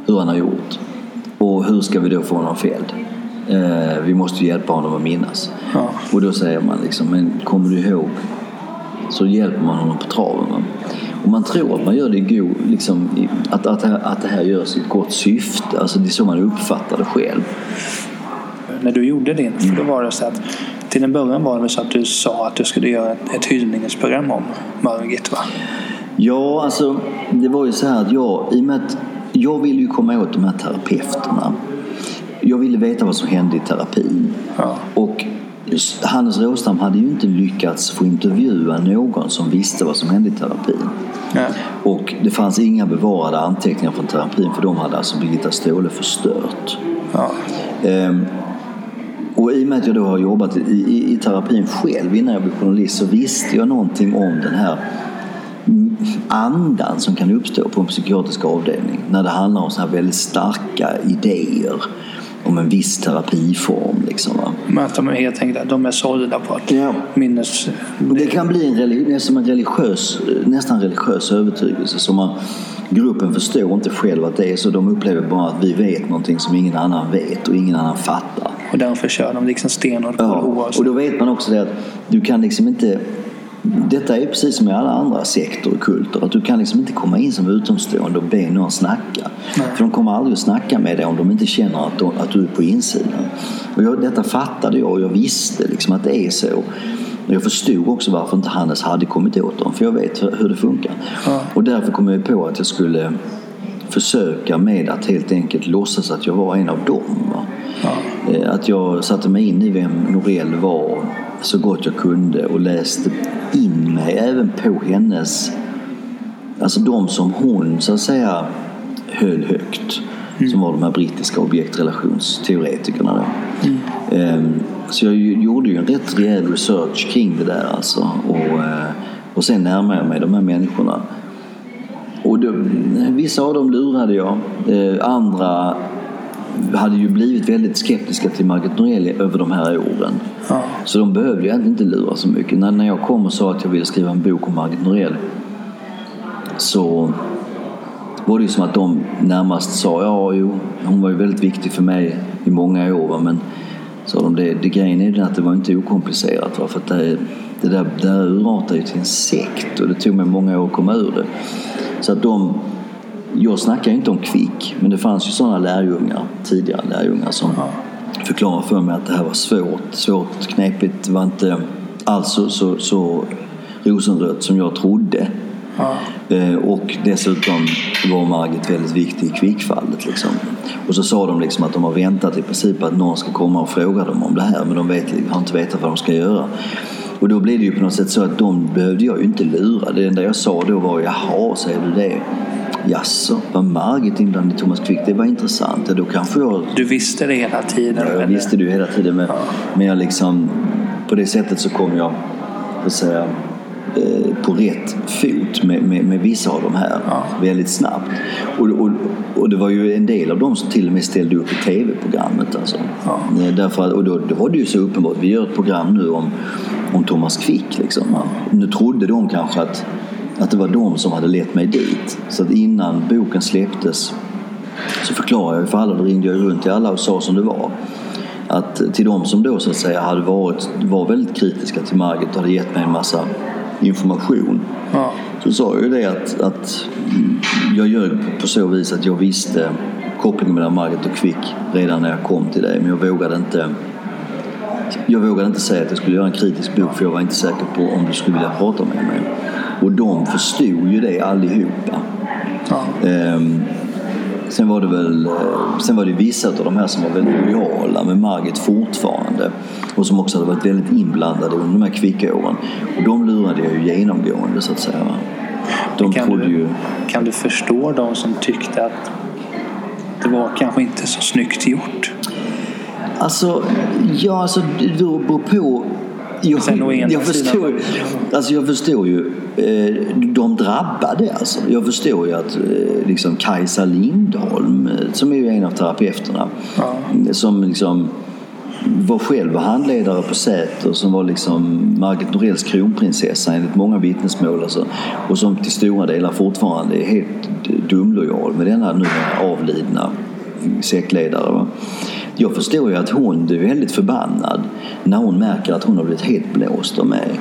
Speaker 2: hur han har gjort. Och hur ska vi då få honom fälld? Eh, vi måste hjälpa honom att minnas.
Speaker 1: Ja.
Speaker 2: Och då säger man liksom, men kommer du ihåg? Så hjälper man honom på traven. Va? Och man tror att man gör det i god, liksom, att, att, det att det här görs i ett gott syfte. Alltså det är så man uppfattar det själv.
Speaker 1: När du gjorde din, för då var det så att till en början var det så att du sa att du skulle göra ett, ett hyllningsprogram om Margit va?
Speaker 2: Ja, alltså det var ju så här att jag, i och med att jag ville ju komma åt de här terapeuterna. Jag ville veta vad som hände i terapin.
Speaker 1: Ja.
Speaker 2: Och Hannes Råstam hade ju inte lyckats få intervjua någon som visste vad som hände i terapin.
Speaker 1: Ja.
Speaker 2: Och det fanns inga bevarade anteckningar från terapin för de hade alltså Birgitta Ståhle förstört.
Speaker 1: Ja.
Speaker 2: Ehm, Och i och med att jag då har jobbat i, i, i terapin själv innan jag blev journalist så visste jag någonting om den här andan som kan uppstå på en psykiatrisk avdelning när det handlar om så här väldigt starka idéer om en viss terapiform. Liksom, va?
Speaker 1: Men att de är helt enkelt de är sålda på att
Speaker 2: Ja.
Speaker 1: minnes...
Speaker 2: Det kan bli en, reli- nästan en religiös, nästan religiös övertygelse som man, gruppen förstår inte själv att det är så. De upplever bara att vi vet någonting som ingen annan vet och ingen annan fattar.
Speaker 1: Och därför kör de liksom stenhårt på
Speaker 2: Ja,
Speaker 1: oavsett.
Speaker 2: och då vet man också det att du kan liksom inte detta är precis som i alla andra sektor och kulter. Att kan liksom inte komma in som utomstående och be någon snacka. För de kommer aldrig att snacka med dig om de inte känner att, de, att du är på insidan. Och jag, detta fattade jag och jag visste liksom att det är så. Och jag förstod också varför inte Hannes hade kommit åt dem. För jag vet hur, det funkar.
Speaker 1: Ja.
Speaker 2: Och därför kom jag på att jag skulle försöka med att helt enkelt låtsas att jag var en av dem.
Speaker 1: Ja.
Speaker 2: Eh, Att jag satte mig in i vem Norell var så gott jag kunde och läste in mig även på hennes, alltså de som hon så att säga höll högt. Som var de här brittiska objektrelationsteoretikerna. Då. Ehm, Så jag gjorde ju en rätt rejäl research kring det där alltså. Och, eh, och sen närmade jag mig de här människorna. Och då, vissa av dem lurade jag. Eh, andra hade ju blivit väldigt skeptiska till Margit Norell över de här åren.
Speaker 1: Ja.
Speaker 2: Så de behövde ju egentligen inte lura så mycket. När, när jag kom och sa att jag ville skriva en bok om Margit Norell så var det ju som att de närmast sa ja, jo, hon var ju väldigt viktig för mig i många år. Men sa de, det, det grejen är att det var inte okomplicerat. Va, för att det, det där, det där urartade ju till en sekt och det tog mig många år att komma ur det. Så att de, jag snackar ju inte om kvick, men det fanns ju sådana lärjungar, tidigare lärjungar som förklarade för mig att det här var svårt, svårt, knepigt. Det var inte alls så, så, så rosenrött som jag trodde.
Speaker 1: Ja.
Speaker 2: Eh, Och dessutom var Margit väldigt viktig i kvickfallet. Liksom. Och så sa de liksom att de har väntat i princip att någon ska komma och fråga dem om det här men de vet, har inte vetat vad de ska göra. Och då blev det ju på något sätt så att de behövde jag ju inte lura. Det enda jag sa då var jaha, säger du det? Jaså, var Margit inblandad i Thomas Quick? Det var intressant. Ja, då kanske jag
Speaker 1: Du visste det hela tiden?
Speaker 2: Ja, jag
Speaker 1: eller?
Speaker 2: visste det ju hela tiden. Men, men jag liksom, på det sättet så kom jag så att säga, på rätt fot med, med, med vissa av de här
Speaker 1: Ja.
Speaker 2: väldigt snabbt. Och, och, och det var ju en del av dem som till och med ställde upp i tv-programmet. Alltså.
Speaker 1: Ja.
Speaker 2: Eh, Därför att, och då, då var det ju så uppenbart. Vi gör ett program nu om, om Thomas Quick. Liksom. Nu trodde de kanske att, att det var de som hade lett mig dit. Så att innan boken släpptes så förklarade jag för alla, då ringde jag runt till alla och sa som det var. Att till de som då så att säga hade varit, var väldigt kritiska till Margit och hade gett mig en massa information.
Speaker 1: Ja.
Speaker 2: Så sa jag ju det att, att jag ljög på, så vis att jag visste kopplingen mellan Margit och Quick redan när jag kom till dig. Men jag vågade inte jag vågade inte säga att jag skulle göra en kritisk bok för jag var inte säker på om du skulle vilja prata med mig. Och de förstod ju det allihopa.
Speaker 1: Ja.
Speaker 2: Ehm, sen var det väl eh, sen var det vissa av de här som var väldigt lojala med Margit fortfarande och som också hade varit väldigt inblandade under de här kvicka åren. Och de lurade jag ju genomgående så att säga. De
Speaker 1: Kan du,
Speaker 2: ju...
Speaker 1: kan du förstå de som tyckte att det var kanske inte så snyggt gjort?
Speaker 2: Alltså, ja alltså det beror på. Jag,
Speaker 1: Sen å ena
Speaker 2: jag, förstår,
Speaker 1: sidan-
Speaker 2: alltså jag förstår ju, eh, de drabbade alltså. Jag förstår ju att eh, liksom Kajsa Lindholm, eh, som är en av terapeuterna,
Speaker 1: Ja.
Speaker 2: som liksom var själv handledare på Säter som var liksom Margit Norells kronprinsessa enligt många vittnesmål alltså, och som till stora delar fortfarande är helt dumlojal med denna nu avlidna sektledare. Va? Jag förstår ju att hon blir väldigt förbannad när hon märker att hon har blivit helt blåst av mig.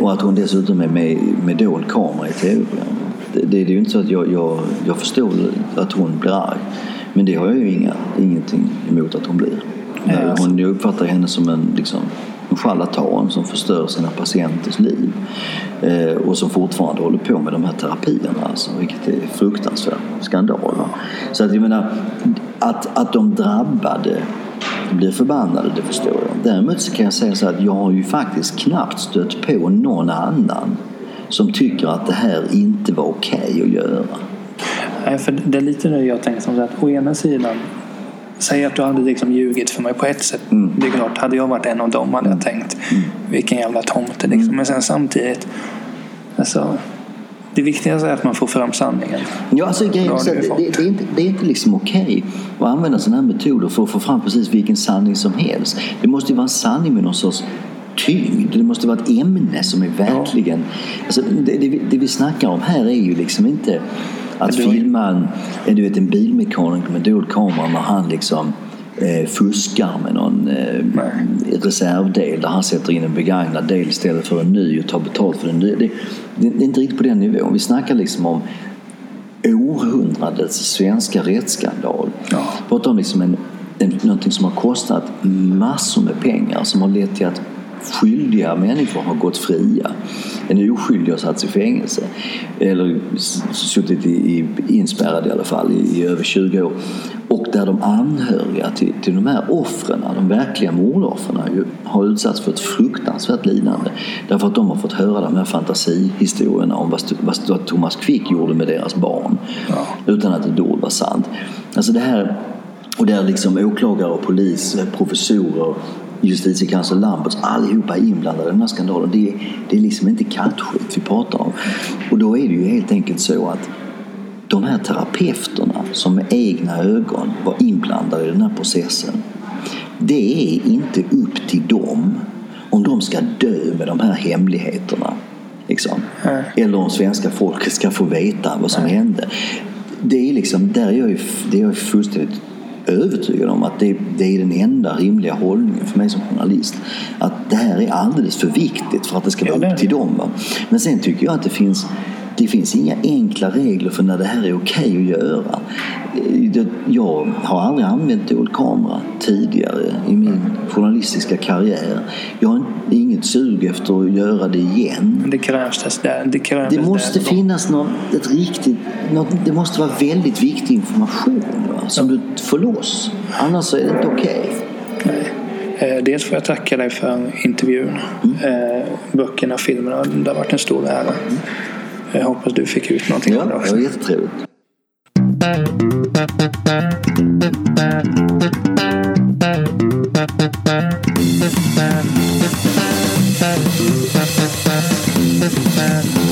Speaker 2: Och att hon dessutom är med med dold kamera i tv-program. Det, det, det är ju inte så att jag, jag, jag förstår att hon blir arg. Men det har jag ju inga, ingenting emot att hon blir.
Speaker 1: Nej, alltså.
Speaker 2: Hon, jag uppfattar henne som en, liksom, charlatan som förstör sina patienters liv. Eh, och som fortfarande håller på med de här terapierna. Alltså, vilket är fruktansvärd skandal. va. Så att jag menar, att, att de drabbade blir förbannade, det förstår jag. Däremot så kan jag säga så att jag har ju faktiskt knappt stött på någon annan som tycker att det här inte var okej att göra.
Speaker 1: Nej, för det är lite det jag tänker som så att å ena sidan Säg att du hade liksom ljugit för mig på ett sätt.
Speaker 2: Mm.
Speaker 1: Det är klart, hade jag varit en av dem hade jag tänkt vilken jävla tomte. Liksom.
Speaker 2: Mm.
Speaker 1: Men sen samtidigt, alltså, det viktigaste är att man får fram sanningen.
Speaker 2: Ja, alltså,
Speaker 1: Ja, det
Speaker 2: det, det, är inte, det är inte liksom okej att använda sådana här metoder för att få fram precis vilken sanning som helst. Det måste ju vara en sanning med någon sorts tyngd. Det måste vara ett ämne som är verkligen... Alltså, det, det, det vi snackar om här är ju liksom inte att
Speaker 1: ju-
Speaker 2: filma en, du vet, en bilmekaniker med dold kamera när han liksom eh, fuskar med någon eh, reservdel där han sätter in en begagnad del istället för en ny och tar betalt för den nya. Det, det, det är inte riktigt på den nivån. Vi snackar liksom om århundradets svenska rättsskandal.
Speaker 1: Ja.
Speaker 2: Pratar om liksom en, en, någonting som har kostat massor med pengar som har lett till att skyldiga människor har gått fria. En oskyldig har satts i fängelse. Eller suttit i, i, inspärrad i alla fall i, i över 20 år. Och där de anhöriga till, till de här offren, de verkliga mordoffren, har utsatts för ett fruktansvärt lidande. Därför att de har fått höra de här fantasihistorierna om vad, vad, vad Thomas Quick gjorde med deras barn.
Speaker 1: Ja.
Speaker 2: Utan att det då var sant. Alltså det här, och där liksom åklagare och polis, professorer, justitiekansler Lamberts, allihopa är inblandade i den här skandalen. Det, det är liksom inte kattskit vi pratar om. Och då är det ju helt enkelt så att de här terapeuterna som med egna ögon var inblandade i den här processen. Det är inte upp till dem om de ska dö med de här hemligheterna. Liksom. Eller om svenska folket ska få veta vad som hände. Det är liksom, där är jag ju, det är jag fullständigt övertygad om att det, det är den enda rimliga hållningen för mig som journalist. Att det här är alldeles för viktigt för att det ska vara upp till dem. Va? Men sen tycker jag att det finns det finns inga enkla regler för när det här är okej att göra. Det- Jag har aldrig använt dold kamera tidigare i min journalistiska karriär. Jag har inget sug efter att göra det igen.
Speaker 1: Det krävs det, det, krävs
Speaker 2: Det måste
Speaker 1: där.
Speaker 2: finnas någon, ett riktigt, något, det måste vara väldigt viktig information va, som du får loss. Annars är det inte okej.
Speaker 1: Nej. Eh, Dels får jag tacka dig för intervjun. Eh, Böckerna, filmerna, det har varit en stor ära. Jag hoppas du fick ut någonting av det också.
Speaker 2: Ja, det var jättetrevligt. Thank